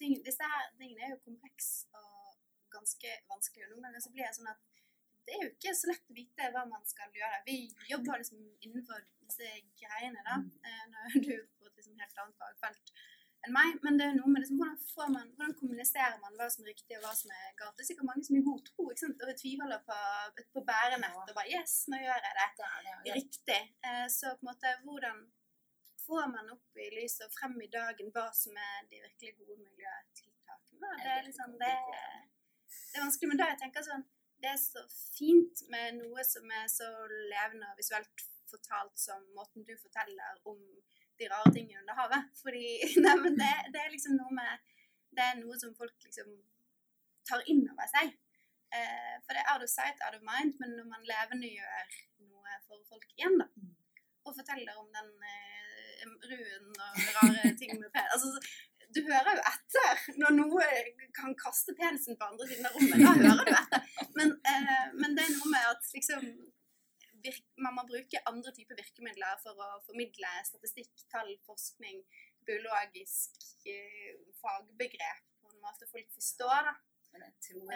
ting, disse her tingene er jo komplekse og ganske vanskelige. Noen ganger så blir det sånn at det er jo ikke så lett å vite hva man skal gjøre. Vi jobber liksom innenfor disse greiene, da. eh, Når du på et liksom helt annet fagfelt enn meg. Men det er noe med liksom, hvordan, får man, hvordan kommuniserer man hva som er riktig og hva som er galt. Det er sikkert mange som i god tro ikke sant? og tviholder på, på bærenett og bare Yes, nå gjør jeg det er riktig. Eh, Så på en måte, hvordan får man opp i lyset og frem i dagen hva som er de virkelig gode miljøtiltakene? Det er liksom, det, det er vanskelig, men da jeg tenker sånn, det er så fint med noe som er så levende og visuelt fortalt som måten du forteller om de rare tingene under havet. Fordi, <laughs> nei, men det, det er liksom noe med, det er noe som folk liksom tar inn over seg. Eh, for det er out of sight, out of mind, men når man levendegjør noe for folk igjen, da, og forteller om den eh, ruen og rare ting med pen... <laughs> Altså, du hører jo etter når noe kan kaste penisen på andre siden av rommet. Da hører du etter. Men, eh, men det er noe med at liksom virk, man må bruke andre typer virkemidler for å formidle statistikk, tall, forskning, biologisk eh, fagbegrep på en måte folk forstår. da. Men jeg tror,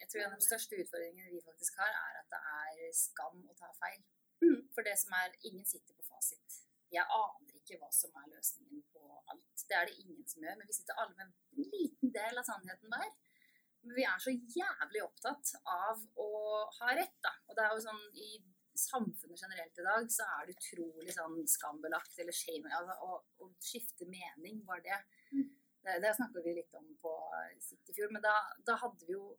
jeg tror en av de største utfordringene vi faktisk har, er at det er skam å ta feil. Mm. For det som er Ingen sitter på fasit. Jeg aner ikke hva som er løsningen på alt. Det er det ingen som gjør. Men vi sitter alle med en liten del av sannheten hver. Men vi er så jævlig opptatt av å ha rett, da. Og det er jo sånn i samfunnet generelt i dag, så er det utrolig sånn skambelagt eller shame altså, å, å skifte mening, var det. Det, det snakka vi litt om på sitt i fjor, men da, da hadde vi jo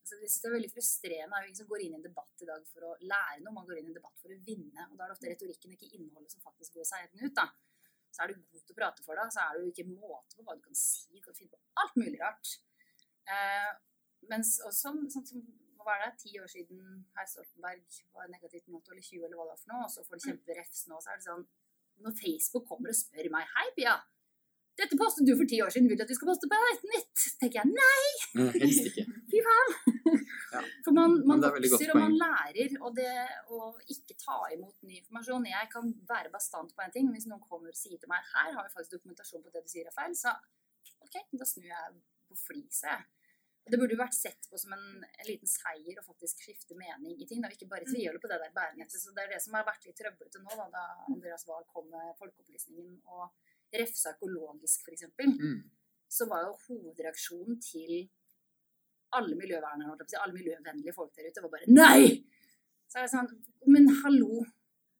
altså, Jeg synes det er veldig frustrerende. Det er jo ingen som går inn i en debatt i dag for å lære noe, man går inn i en debatt for å vinne. Og da er det ofte retorikken, ikke innholdet, som faktisk går seieren ut. da. Så er du god til å prate for deg, så er det jo ikke måte på hva du kan si. Du kan finne på alt mulig rart. Eh, mens også sånn som hva er det, ti år siden herr Stoltenberg var negativt mot eller 20 eller hva det var for noe, og så får de kjemperefs nå, så er det sånn Når Facebook kommer og spør meg Hei, Pia, dette postet du for ti år siden, vil du at vi skal poste på et nytt? tenker jeg nei, Mm, Helst ikke. <laughs> fy faen! Ja. For man, man er vokser og man lærer, og det å ikke ta imot ny informasjon Jeg kan være bastant på en ting, men hvis noen kommer og sier til meg her har vi faktisk dokumentasjon på det du sier er feil, så OK, da snur jeg på flisa, jeg. Det burde jo vært sett på som en, en liten seier å faktisk skifte mening i ting. Da, og ikke bare tviholde på det der bærenettet. Så Det er det som har vært litt trøblete nå, da, da Andreas Wahl kom med folkeopplysningen og refsa økologisk, f.eks. Mm. Så var jo hovedreaksjonen til alle miljøvernere, alle miljøvennlige folk der ute, var bare Nei! Så er det sånn Men hallo!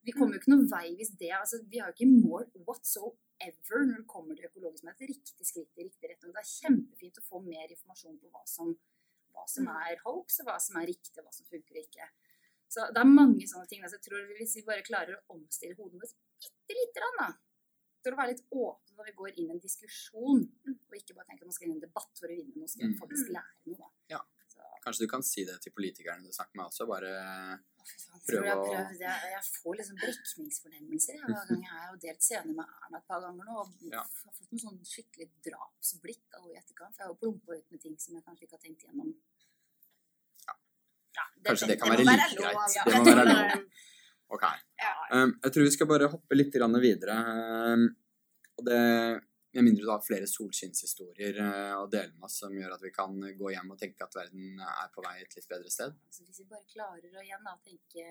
Vi kommer jo ikke noen vei hvis det altså, Vi har jo ikke mål whatsoever når det kommer til økologisk mat. Riktig skritt i riktig retning. Det er kjempefint å få mer informasjon på hva som, hva som Mm. er hoax, og hva som er riktig, og hva som funker og ikke. Så det er mange sånne ting. Altså, jeg tror Hvis vi bare klarer å omstille hodet vårt bitte lite grann, å være litt åpne når vi går inn i en diskusjon, og ikke bare tenke at man skal inn i en debatt for å vinne, noe, skal Mm. faktisk lære noe. Ja. Kanskje du kan si det til politikerne du snakker med også, bare Prøve jeg, å- prøvd. jeg, jeg får liksom brekningsfornemmelser jeg, hver gang jeg har delt scene med Erna et par ganger nå. Og Ja. har fått noen sånn skikkelig drapsblikk av henne i etterkant. For jeg har jo plumpa ut med ting som jeg kanskje ikke har tenkt igjennom. Ja, Kanskje det kan være være like lov, greit. ja. Det må være lov. <laughs> Ok. Um, jeg tror vi skal bare hoppe litt videre. Um, og det med mindre du har flere solskinnshistorier uh, å dele med oss som gjør at vi kan gå hjem og tenke at verden er på vei et litt bedre sted. Altså, hvis vi bare klarer å igjen da, tenke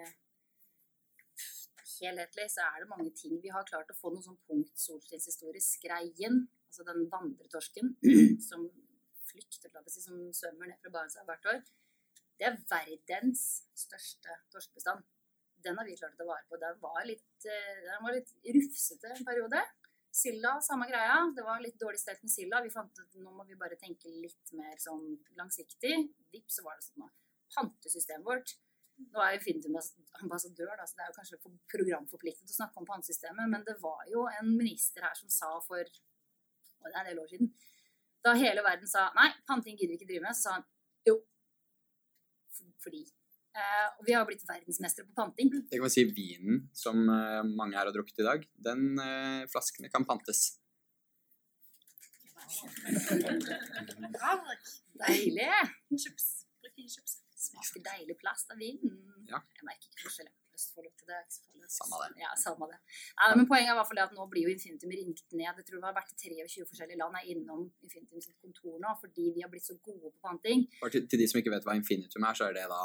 helhetlig, så er det mange ting. Vi har klart å få noen sånn punkt solskinnshistorie. Skreien, altså den vandretorsken <clears throat> som flykter, si, som svømmer ned fra Barentshavet hvert år. Det er verdens største torskebestand. Den har vi klart å ta vare på. Den var litt, eh, den var litt rufsete en periode. Silda, samme greia. Det var litt dårlig stelt med silda. Vi fant ut nå må vi bare tenke litt mer sånn langsiktig. Vips, så var det sånn pantesystemet vårt Nå er jo Infinitum ambassadør, da, så det er jo kanskje programforpliktet å snakke om pantesystemet, men det var jo en minister her som sa for og det er en del år siden Da hele verden sa nei, panting gidder vi ikke drive med, så sa han jo. Fordi. Eh, og vi har blitt verdensmestere på panting. Det kan vi si vinen som eh, mange her har drukket i dag, den eh, flaskene kan pantes. Deilig. Innkjøps. Bruk innkjøps. Smaker deilig plast av vinen. Ja. Jeg merker ikke forskjell på Østfold og til det. ikke så farlig. Samme det. Ja, samme det. Ja, men poenget er i hvert fall at nå blir jo Infinitum ringt ned. Jeg tror det har vært 23 forskjellige land er innom Infinitum sitt kontor nå, fordi vi har blitt så gode på panting. Til, til de som ikke vet hva infinitum er, så er det da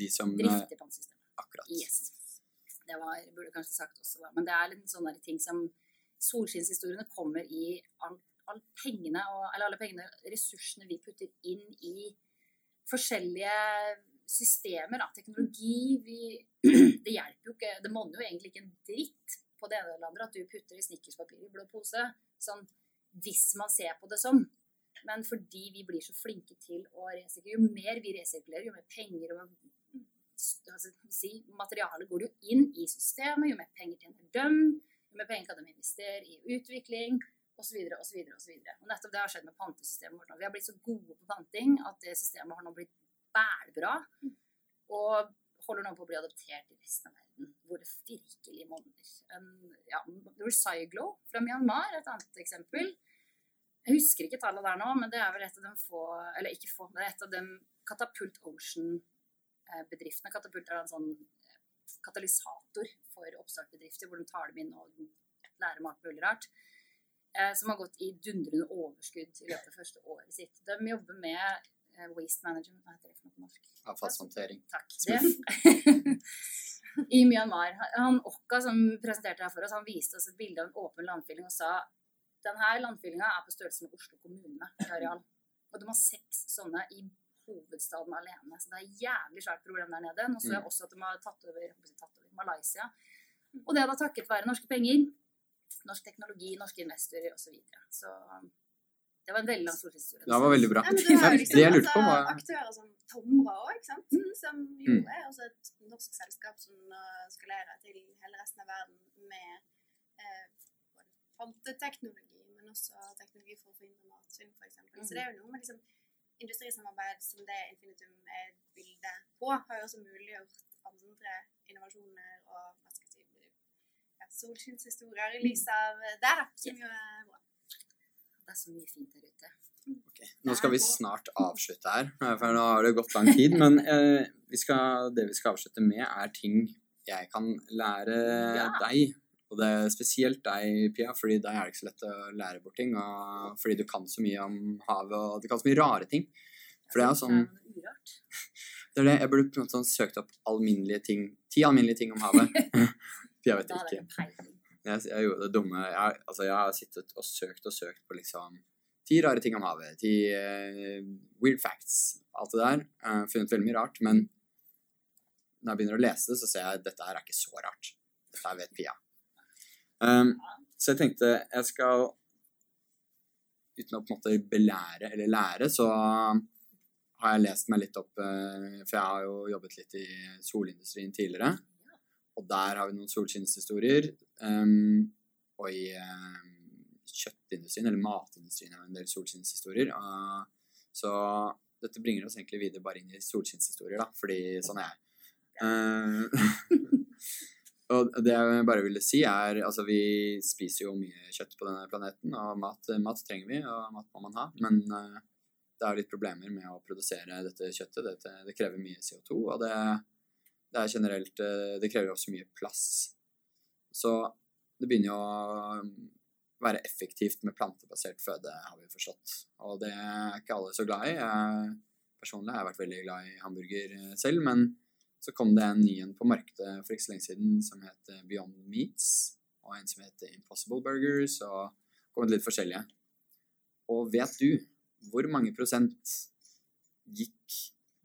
de som eh, Drifter pantesystemet. Akkurat. Yes. Det var, burde kanskje sagt også, da. Men det er litt sånne ting som Solskinnshistoriene kommer i all, all pengene, og, eller alle pengene, ressursene vi putter inn i forskjellige systemer, da, teknologi vi, <clears throat> Det hjelper jo ikke Det monner jo egentlig ikke en dritt på det ene eller andre at du putter i snickerspapir i blå pose, sånn hvis man ser på det sånn. Men fordi vi blir så flinke til å resirkulere, jo mer vi resirkulerer, jo mer penger og altså, si, materialet går jo inn i systemet, jo mer penger tjener dem, jo mer penger kan de investere i utvikling, osv. osv. osv. Nettopp det har skjedd med pantesystemet vårt nå. Vi har blitt så gode på panting at det systemet har nå blitt bælbra. Og holder nå på å bli adoptert i resten av verden, hvor det virkelig monner. En- Ja, Recyclo fra Myanmar, et annet eksempel. Jeg husker ikke tallet der nå, men det er vel et av dem få Eller ikke få, det er et av dem Catapult Ocean-bedriftene. Katapult er en sånn eh, katalysator for oppstartbedrifter, hvor de tar dem inn og lærer alt mulig rart. eh, Som har gått i dundrende overskudd i løpet av første året sitt. De jobber med eh, waste management, hva heter det for noe på norsk? Avfallshåndtering. Takk. Det. <laughs> I Myanmar. Han Okka som presenterte her for oss, han viste oss et bilde av en åpen landfylling og sa denne landfyllinga er på størrelse med Oslo kommune i areal. Og de har seks sånne i hovedstaden alene. Så det er et jævlig svært problem der nede. Nå så jeg også at de har tatt over, tatt over Malaysia. Og det er da takket være norske penger, norsk teknologi, norske investorer osv. Så, videre. så det var en veldig lang solskinnshistorie. Det var veldig bra. Nei, <laughs> det jo liksom det jeg lurte på, altså, var aktører som Tomra òg, ikke sant? Som jo Mm. er også et norsk selskap som skal skalerer til hele resten av verden med eh, både men også teknologi for å forhindre matsvinn, f.eks. eksempel. Så det er jo noe med liksom industrisamarbeid som det Infinitum er et bilde på, har jo også muliggjort andre innovasjoner og hva skal jeg si, ja, solskinnshistorier i lys av det, da, som jo er bra. Det er så mye fint der ute. Okay. Nå skal vi snart avslutte her, for nå har det gått lang tid. Men eh, vi skal, det vi skal avslutte med, er ting jeg kan lære Ja. deg. Og det er spesielt deg, Pia, fordi deg er det ikke så lett å lære bort ting. Og fordi du kan så mye om havet, og du kan så mye rare ting. For det er jo sånn <laughs> Det er det Jeg burde sånn søkt opp alminnelige ting. Ti alminnelige ting om havet. <laughs> Pia vet ikke. jeg. Jeg, gjorde det dumme jeg, Altså, jeg har sittet og søkt og søkt på liksom Ti rare ting om havet. Ti uh, weird facts. Alt det der. Uh, funnet veldig mye rart. Men når jeg begynner å lese det, så ser jeg at dette her er ikke så rart. Dette vet Pia. Um, så jeg tenkte jeg skal Uten å på en måte belære eller lære, så har jeg lest meg litt opp eh, For jeg har jo jobbet litt i solindustrien tidligere. Og der har vi noen solskinnshistorier. Um, og i um, kjøttindustrien, eller matindustrien, har vi en del solskinnshistorier. Uh, så dette bringer oss egentlig videre bare inn i solskinnshistorier, da, fordi sånn er jeg. Uh, <laughs> og det jeg bare ville si, er altså vi spiser jo mye kjøtt på denne planeten, og mat, mat trenger vi, og mat må man ha. Men uh, det er litt problemer med å produsere dette kjøttet. Dette, det krever mye CO2, og det, det er generelt uh, Det krever også mye plass. Så det begynner jo å være effektivt med plantebasert føde, har vi forstått. Og det er ikke alle så glad i. Jeg personlig har jeg vært veldig glad i hamburger selv, men så kom det en ny en på markedet for ikke så lenge siden som het Beyond Meats, og en som het Impossible Burgers, og kommet litt forskjellige. Og vet du hvor mange prosent gikk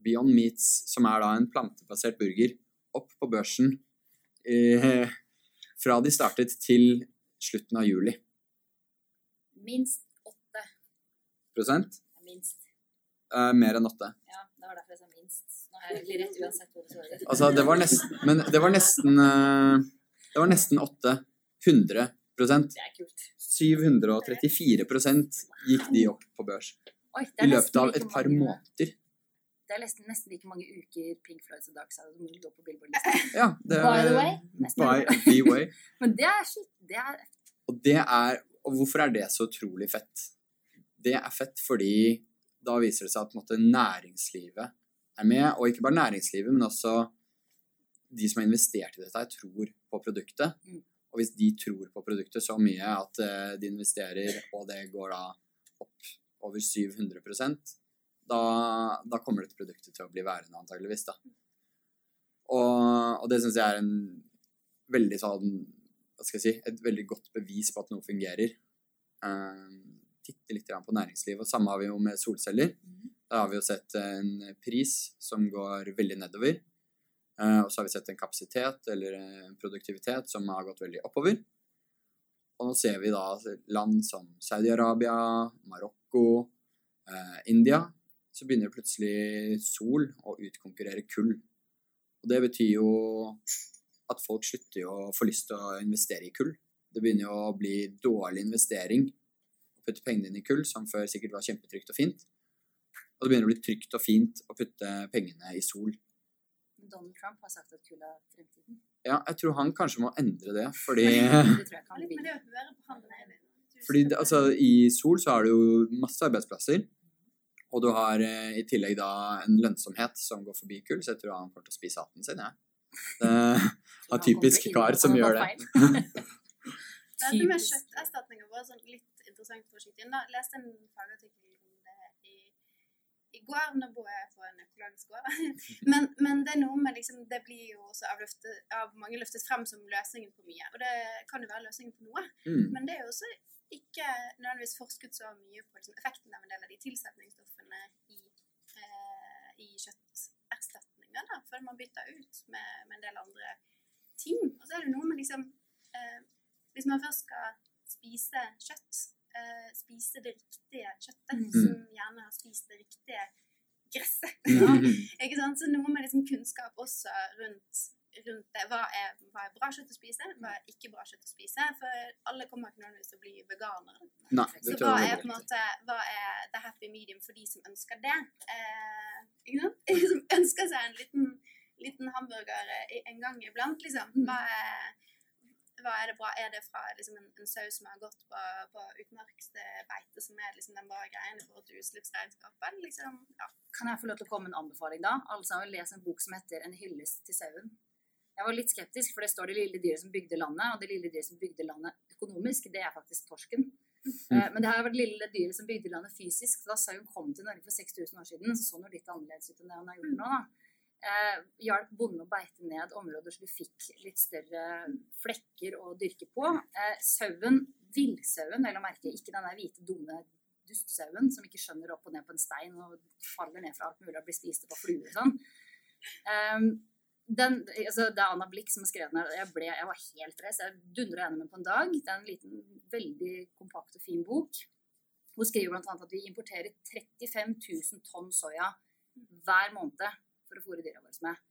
Beyond Meats, som er da en plantebasert burger, opp på børsen eh, fra de startet til slutten av juli? Minst åtte. Prosent? Minst. Eh, mer enn åtte. Ja, det var derfor jeg er egentlig rett uansett hvor det svarer. Altså, det var nesten Men det var nesten eh, Det var nesten 800 Det er kult. 734 gikk de opp på børs Oi, i er løpet av et par mange- måneder. Det er nesten, nesten like mange uker Pink Floyds og Dark Side Moon lå på Billboard-listen. Ja, det By the way. By the way. Men det er shit. Det er Og det er Og hvorfor er det så utrolig fett? Det er fett fordi da viser det seg at måte, næringslivet er med, og ikke bare næringslivet, men også de som har investert i dette, tror på produktet. Mm. Og hvis de tror på produktet så mye at eh, de investerer, og det går da opp over 700 da, da kommer dette produktet til å bli værende, antageligvis. da. Og, og det syns jeg er en veldig sånn hva skal jeg si, et veldig godt bevis på at noe fungerer. Uh, titte litt på næringslivet. Og samme har vi jo med solceller. Der har vi jo sett en pris som går veldig nedover. Eh, og så har vi sett en kapasitet eller en produktivitet som har gått veldig oppover. Og nå ser vi da land som Saudi-Arabia, Marokko, eh, India. Så begynner plutselig sol å utkonkurrere kull. Og det betyr jo at folk slutter å få lyst til å investere i kull. Det begynner jo å bli dårlig investering å putte pengene inn i kull, som før sikkert var kjempetrygt og fint. Og det begynner å bli trygt og fint å putte pengene i sol. Donald Trump har sagt at kull er fremtiden. Ja, jeg tror han kanskje må endre det, fordi, <laughs> Det det fordi det, altså, i sol så har du jo masse arbeidsplasser. Og du har eh, i tillegg da en lønnsomhet som går forbi kull, så jeg tror han kommer til å spise hatten sin, jeg. Det <laughs> er typisk kar som gjør det. Dette med kjøtterstatninger var sånn litt interessant for å skyte inn. Jeg leste en fagartikkel det går. Nå bor jeg på en økologisk gård. <laughs> Men, men det er noe med liksom, det blir jo også av, løftet, av mange løftet frem som løsningen på mye. Og det kan jo være løsningen på noe. Mm. Men det er jo også ikke nødvendigvis forsket så mye på liksom, effekten av en del av de tilsetningsstoffene i, eh, i kjøtterstatninger. da, Før man bytter ut med, med en del andre ting. Og så er det noe med liksom eh, Hvis man først skal spise kjøtt, eh, spise det riktige kjøttet, Mm. som gjerne har spist det riktige gresset. <laughs> Ikke sant? Så noe med liksom kunnskap også rundt, rundt det. Hva er, hva er bra kjøtt å spise, hva er ikke bra kjøtt å spise? For alle kommer ikke nødvendigvis til å bli veganere. Nei, Så hva er på en måte Hva er the happy medium for de som ønsker det? Uh, ikke sant? <laughs> Som ønsker seg en liten, liten hamburger en gang iblant, liksom. Mm. Hva er, hva er det bra? Er det fra liksom, en, en sau som har gått på, på utmarksbeite, som er liksom den bare greien i forhold til utslippsregnskapet? Liksom, ja. Kan jeg få lov til å komme med en anbefaling da? Alle sammen les en bok som heter En hyllest til sauen. Jeg var litt skeptisk, for det står det lille dyret som bygde landet, og det lille dyret som bygde landet økonomisk, det er faktisk torsken. Mm. Men det har vært det lille dyret som bygde landet fysisk. for Da sauen kom til Norge for 6000 år siden, så så den litt annerledes ut enn det han har gjort nå. da. Eh, hjalp bonden å beite ned områder så du fikk litt større flekker å dyrke på. Eh, sauen, villsauen, vel å merke, ikke den der hvite, dumme dustsauen som ikke skjønner opp og ned på en stein og faller ned fra alt mulig og blir spist opp av fluer og sånn. Ehm, den, altså, det er Anna Blikk som har skrevet den. Jeg, ble, jeg var helt reist. Jeg dundra gjennom den på en dag. Det er en liten, veldig kompakt og fin bok. Hun skriver bl.a. at vi importerer 35 000 tonn soya hver måned for å fôre dyra våre med.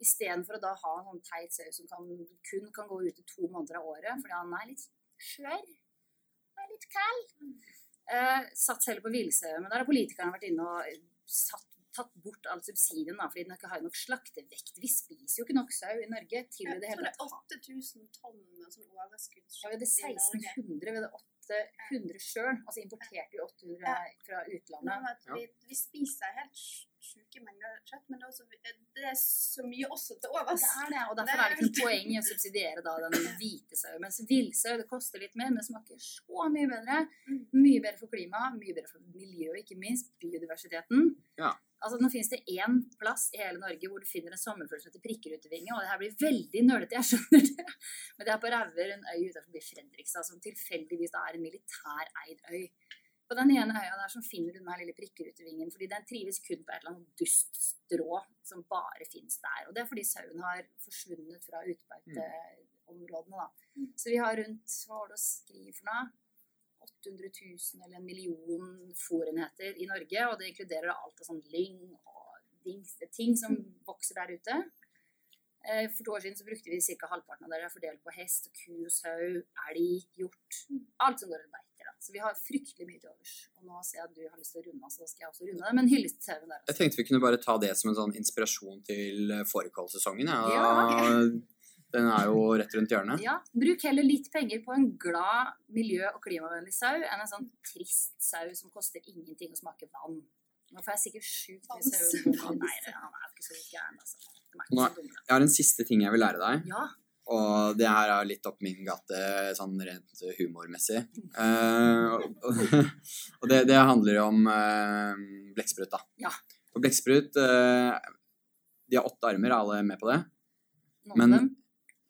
Istedenfor å da ha en sånn teit sau som kan, kun kan gå ut i to måneder av året fordi han er litt skjør. Han er litt kald. Eh, satt selv på villsau, men der har politikerne vært inne og satt, tatt bort all subsidien da, fordi den ikke har nok slaktevekt. Vi spiser jo ikke nok sau i Norge til i Jeg det tror hele det er tatt. 8000 tonn som sånn overskudd. Ja, vi hadde 1600, vi hadde 800 sjøl. Altså importerte vi 800 fra utlandet. Ja. vi, vi spiser helt sjuke mengder kjøtt, men det er, også, det er så mye også til overs. Det er det, og Det derfor er er det ikke noe poeng i å subsidiere da den <clears throat> hvite sauen. Mens villsau det koster litt mer, men det smaker så mye bedre. Mm. Mye bedre for klimaet, mye bedre for miljøet, ikke minst. Biodiversiteten. Ja. Altså, nå finnes det én plass i hele Norge hvor du finner en sommerfugl som heter prikkerutevinge, og det her blir veldig nølete, jeg skjønner det. Men det er på Rauver, en øy utenfor Fredrikstad, som tilfeldigvis da er en militæreid øy. På den ene øya der så finner du den her lille prikkerutevingen, fordi den trives kun på et eller annet dust strå som bare finnes der. Og det er fordi sauen har forsvunnet fra utbeiteområdene, da. Så vi har rundt, hva var det å skrive for noe? 800 000 eller en million fòrenheter i Norge, og det inkluderer alt av sånn lyng og dings, ting som vokser der ute. Eh, For to år siden så brukte vi ca. halvparten av det fordelt på hest, ku, sau, elg, hjort. Alt som går under beiter. Så vi har fryktelig mye til overs. Og nå ser jeg at du har lyst til å runde, så da skal jeg også runde det. Men hyllest til TV der Jeg tenkte vi kunne bare ta det som en sånn inspirasjon til eh, fårikålsesongen. Ja. Ja, <laughs> Den er jo rett rundt hjørnet. Ja, bruk heller litt penger på en glad, miljø- og klimavennlig sau enn en sånn trist sau som koster ingenting og smaker vann. Nå får jeg sikkert sjukt mye sau. Nei, han er jo ikke så gæren, altså. Er. Jeg har en siste ting jeg vil lære deg, Ja, og det her er litt opp min gate sånn rent humormessig. Uh, og <laughs> og det, det handler om uh, blekksprut, da. Ja. Og blekksprut uh, De har åtte armer, er alle med på det? noen Men-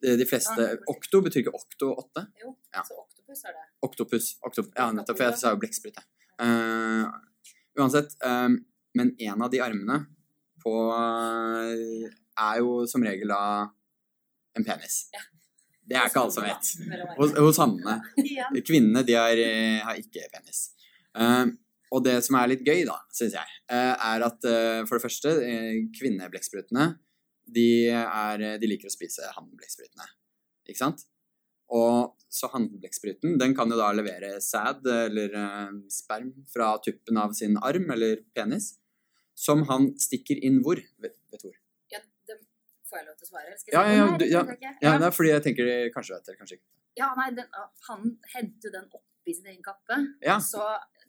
De, de fleste Okto betyr ikke okto åtte? Jo, Ja. så oktopus er det. Oktopus. Oktop, ja, nettopp. For jeg sa jo blekksprut, jeg. Uh, uansett. Um, men en av de armene på er jo som regel da en penis. Ja. Det er ikke alle som vet. Hos, hos hannene. Kvinnene de har, eh, har ikke penis. Eh, og det som er litt gøy, da, syns jeg, eh, er at for det første, eh, de, er, de liker å spise hannblekksprutene. Ikke sant? Og så hannblekkspruten den kan jo da levere sæd eller sperm fra tuppen av sin arm eller penis, som han stikker inn hvor? Vet, vet hvor? Ja, får jeg lov til å svare? Skal Ja, jeg ja, ja, nei, ja. ikke. Ja, Nei, er fordi jeg tenker de kanskje vet det, kanskje ikke. Ja, nei, den, ah, han henter jo den oppi sin egen kappe. Ja. Så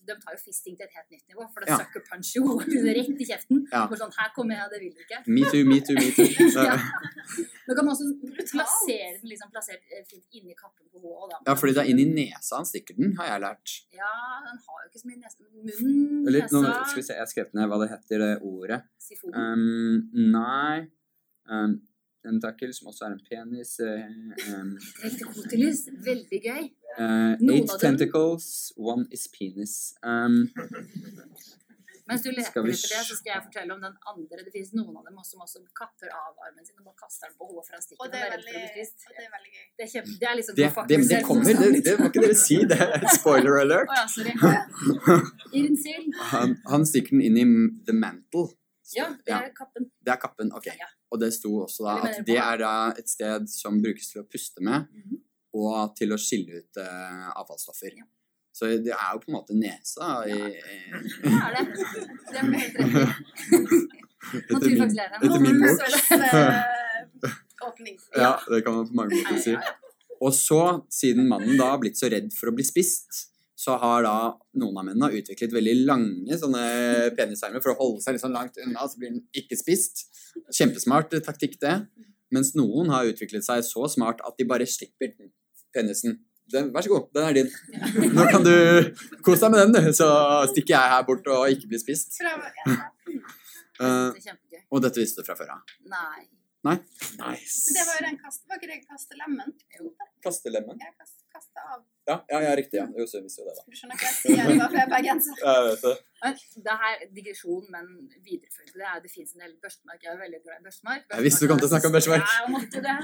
de tar jo fisting til et helt nytt nivå, for det Ja. sucker punch jo rett i kjeften. Ja. For sånn, her kommer jeg, det vil du ikke. Me too, me too, me too. <laughs> Ja. Nå kan også plassere den liksom plassert eh, fint inni kappen på hodet. Ja, fordi det er inn i nesa han stikker den, har jeg lært. Ja, den har jo ikke så mye nese. Munn, Eller, nå nesa, skal vi se, jeg skrev ned hva det heter, det ordet. sifon. Um, nei um, Tentakel, som også er en penis. Uh, um, veldig gøy. uh, eight tentacles, one is penis. Um, Mens du leter etter det, så skal jeg fortelle om den andre. Det finnes noen av dem som også kapper av armen sin og bare kaster den på hodet for han stikker. Og det er å veldig, og det er veldig gøy. Det det liksom det, det, det kommer, det, det må ikke dere si. Det er spoiler alert. oh, ja, sorry. <laughs> Han, han stikker den inn i the mantle. Ja, det er kappen. Det er kappen, ok. Ja. Og det sto også da at det er da et sted som brukes til å puste med, Mhm. og til å skille ut uh, avfallsstoffer. Ja. Så det er jo på en måte nesa i, <laughs> Det er det. Det er helt rett. <laughs> Naturfagslæreren. etter min bok. Eh, åpning. Ja, det kan man på mange måter si. Og så, siden mannen da har blitt så redd for å bli spist, så har da noen av mennene utviklet veldig lange sånne penisarmer for å holde seg litt sånn langt unna, så blir den ikke spist. Kjempesmart taktikk, det. Mens noen har utviklet seg så smart at de bare slipper penisen. Den, vær så god, den er din. Nå kan du kose deg med den, du. Så stikker jeg her bort og ikke blir spist. Kjempegøy. og dette visste du fra før av. Nei. Nei? Nice. Men det var jo den kast, var ikke det kastelemmen? Kastelemmen? Ja, kast, kastet av. Ja, ja, ja, riktig. Ja. Jo, så visste jo det, da. Du skjønner hva jeg sier, det for jeg er bergenser. Jeg vet det. Det her digresjon, men videreføring det det fins en del børstemark. Jeg er veldig glad i børstemark. Jeg visste du kom til å snakke om børstemark. Ja, måtte det.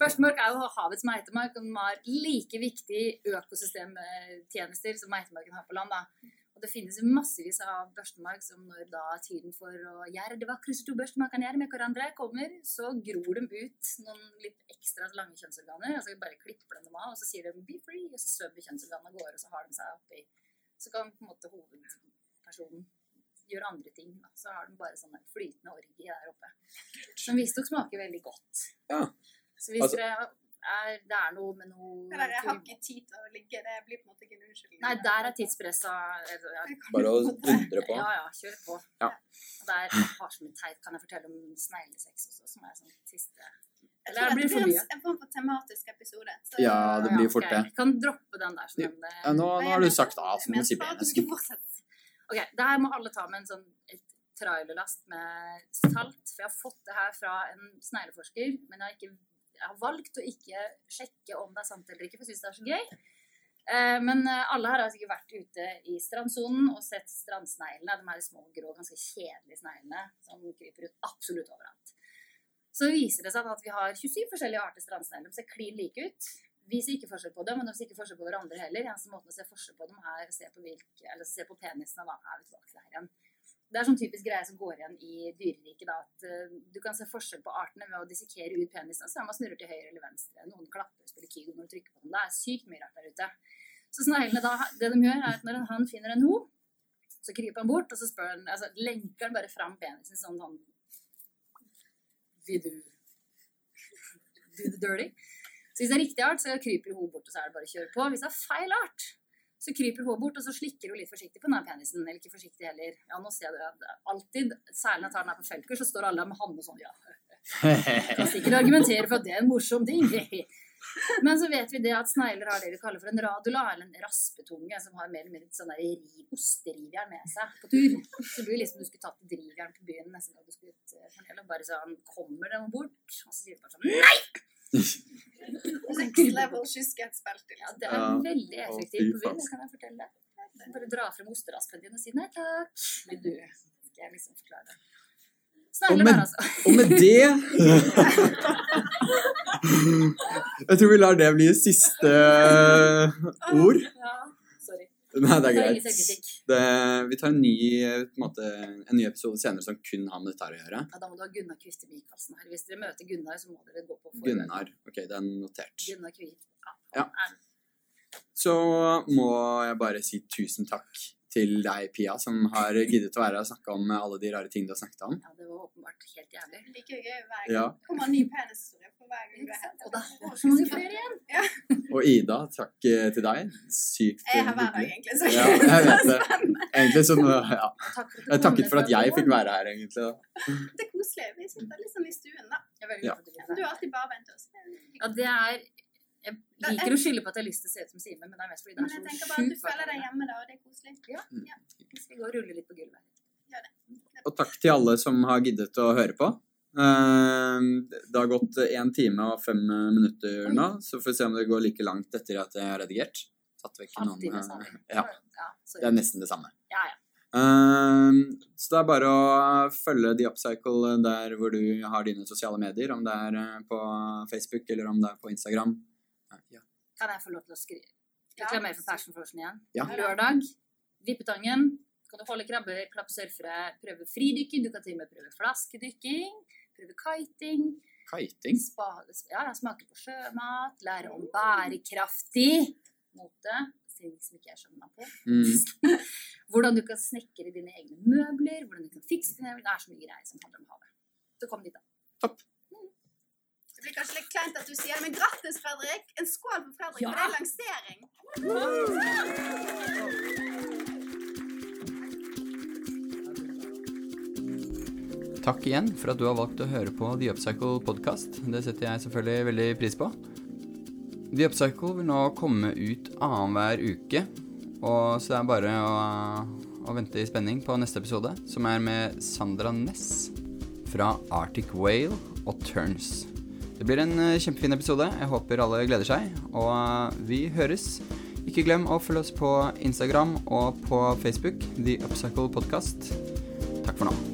Børstemark er jo havets meitemark, og den har like viktige økosystemtjenester som meitemarken har på land. da. Det finnes massevis av børstemark som når da tiden for å gjøre det vakreste to børstemarkene gjør med hverandre kommer, så gror de ut noen litt ekstra lange kjønnsorganer, og så bare klipper de dem av, og så sier de 'be free', og så svømmer kjønnsorganene av gårde, og så har de seg oppi. Så kan på en måte hovedpersonen gjøre andre ting. Da. Så har de bare sånn flytende orgie der oppe. Som visstnok smaker veldig godt. Ja. Så hvis Altså- dere er, det er noe med noe Det der, jeg har ikke tid til å ligge, det blir på en måte ikke en unnskyldning. Nei, der er tidspressa Bare å dundre på. Ja, ja, kjør på. Ja. Og der har som en teit, kan jeg fortelle om sneglesex også, som er sånn siste Jeg tror det blir det for mye. en form for tematisk episode. Så, Ja, det blir fort det. Kan droppe den der som Ja, eh, Ja, nå, nå har du sagt A, som du si mente B bare at du nesten. skulle fortsette. Ok, det her må alle ta med en sånn trailerlast med salt. For jeg har fått det her fra en snegleforsker, men jeg har, ikke, jeg har valgt å ikke sjekke om det er sant eller ikke, for jeg syns det er så gøy. Eh, Men eh, alle her har sikkert vært ute i strandsonen og sett strandsneglene. De her små, grå, ganske kjedelige sneglene som kryper ut absolutt overalt. Så viser det seg at vi har 27 forskjellige arter strandsnegler. De ser klin like ut. Vi ser ikke forskjell på dem, men de ser ikke forskjell på hverandre heller. Eneste måten å se forskjell på dem er å se på, hvilke, eller se på penisene. Da er vi tilbake til igjen. Det er sånn typisk greie som går igjen i dyreriket. at eh, Du kan se forskjell på artene ved å dissekere ut penisen. Så man snurrer til høyre eller venstre. Noen klapper og spiller kygo når du trykker på den. Det er sykt mye rart der ute. Så sneglene da, det de gjør, er at når en han finner en ho, så kryper han bort, og så spør han, altså lenker han bare fram penisen sånn sånn Vil du do the dirty? Så hvis det er riktig art, så kryper hun bort, og så er det bare å kjøre på. Hvis det er feil art, så kryper hun bort, og så slikker hun litt forsiktig på den penisen. Eller ikke forsiktig heller. Ja, nå ser du at alltid, særlig når jeg tar den her på feltkur, så står alle der med handa sånn, ja. <laughs> Kan sikkert argumentere for at det er en morsom ting. Men så vet vi det at snegler har det vi kaller for en radula, eller en raspetunge, som har mer eller mindre sånn der riv, osterivjern med seg på tur. Så det blir liksom du skulle tatt drivjern på byen nesten da du skulle ut eh, og bare sånn Kommer den bort? Og så sier du bare sånn Nei! Next level kyskhetsbelte. Ja, det er Ja. veldig effektivt på byen, kan jeg fortelle deg. Bare dra frem osteraspen din og si nei takk. Men du? Skal jeg liksom forklare det. Og med, altså. og med <laughs> det Jeg tror vi lar det bli siste ord. Ja. Nei, det er greit. Det, vi tar en ny, på en, måte, en ny episode senere som kun har med dette å gjøre. Ja, da må du ha Gunnar Kviste Michaelsen her. Hvis dere møter Gunnar, så må dere gå på forhånd. Gunnar. Ok, det er notert. Gunnar Kvist. Ja. Ja. Så må jeg bare si tusen takk til deg, Pia, som har giddet å være her og snakke om alle de rare tingene du har snakket om. ja, det var åpenbart helt jævlig. Like gøy hver gang. Ja. Kommer en ny penishistorie Og det er så mange flere igjen. Og Ida, takk eh, til deg. Sykt Jeg har her hver dag, egentlig. Så Ja, jeg vet det. <laughs> Egentlig så ja. Jeg takket for at jeg fikk være her, egentlig. da. Det er koselig. Vi sitter sånn i stuen, da. Jeg Ja. du har alltid bare vent oss. Ja, det er Jeg liker å skylde på at jeg har lyst til å se ut som Simen, men det er mest fordi det Men er jeg så tenker bare at du sjukt føler deg hjemme da, og det er koselig. Vi skal gå og rulle litt på gulvet. Og takk til alle som har giddet å høre på. Eh, Det har gått én time og fem minutter nå, så får vi se om det går like langt etter at jeg har redigert. Tatt vekk noen eh, Ja, Ja, det er nesten det samme. Ja, ja. Eh, Så det er bare å følge The Upcycle der hvor du har dine sosiale medier, om det er eh, på Facebook eller om det er på Instagram. Eh, Ja. Kan jeg få lov til å skrive reklamere for Passion Frozen igjen? Ja. Lørdag, Vippetangen. Kan du holde krabber, klappe surfere, prøve fridykking. Du kan til og med prøve flaskedykking. Prøve kiting. Kiting. Spa, ja, smake på sjømat. Lære om bærekraftig mote. Som ikke jeg skjønner meg på. Mm. <laughs> Hvordan du kan snekre dine egne møbler. Hvordan du kan fikse dine møbler. Det er så mye greier som handler om havet. Så kom dit, da. Det blir kanskje litt kleint at du sier det, men grattis, Fredrik! En skål for Fredrik, Ja. for det er lansering. Takk igjen for at du har valgt å høre på The Upcycle podcast. Det setter jeg selvfølgelig veldig pris på. The Upcycle vil nå komme ut annenhver uke, og så det er bare å, å vente i spenning på neste episode, som er med Sandra Ness fra Arctic Whale og Turns. Det blir en eh, kjempefin episode. Jeg håper alle gleder seg, og eh, vi høres. Ikke glem å følge oss på Instagram og på Facebook, The Upcycle Podcast. Takk for nå.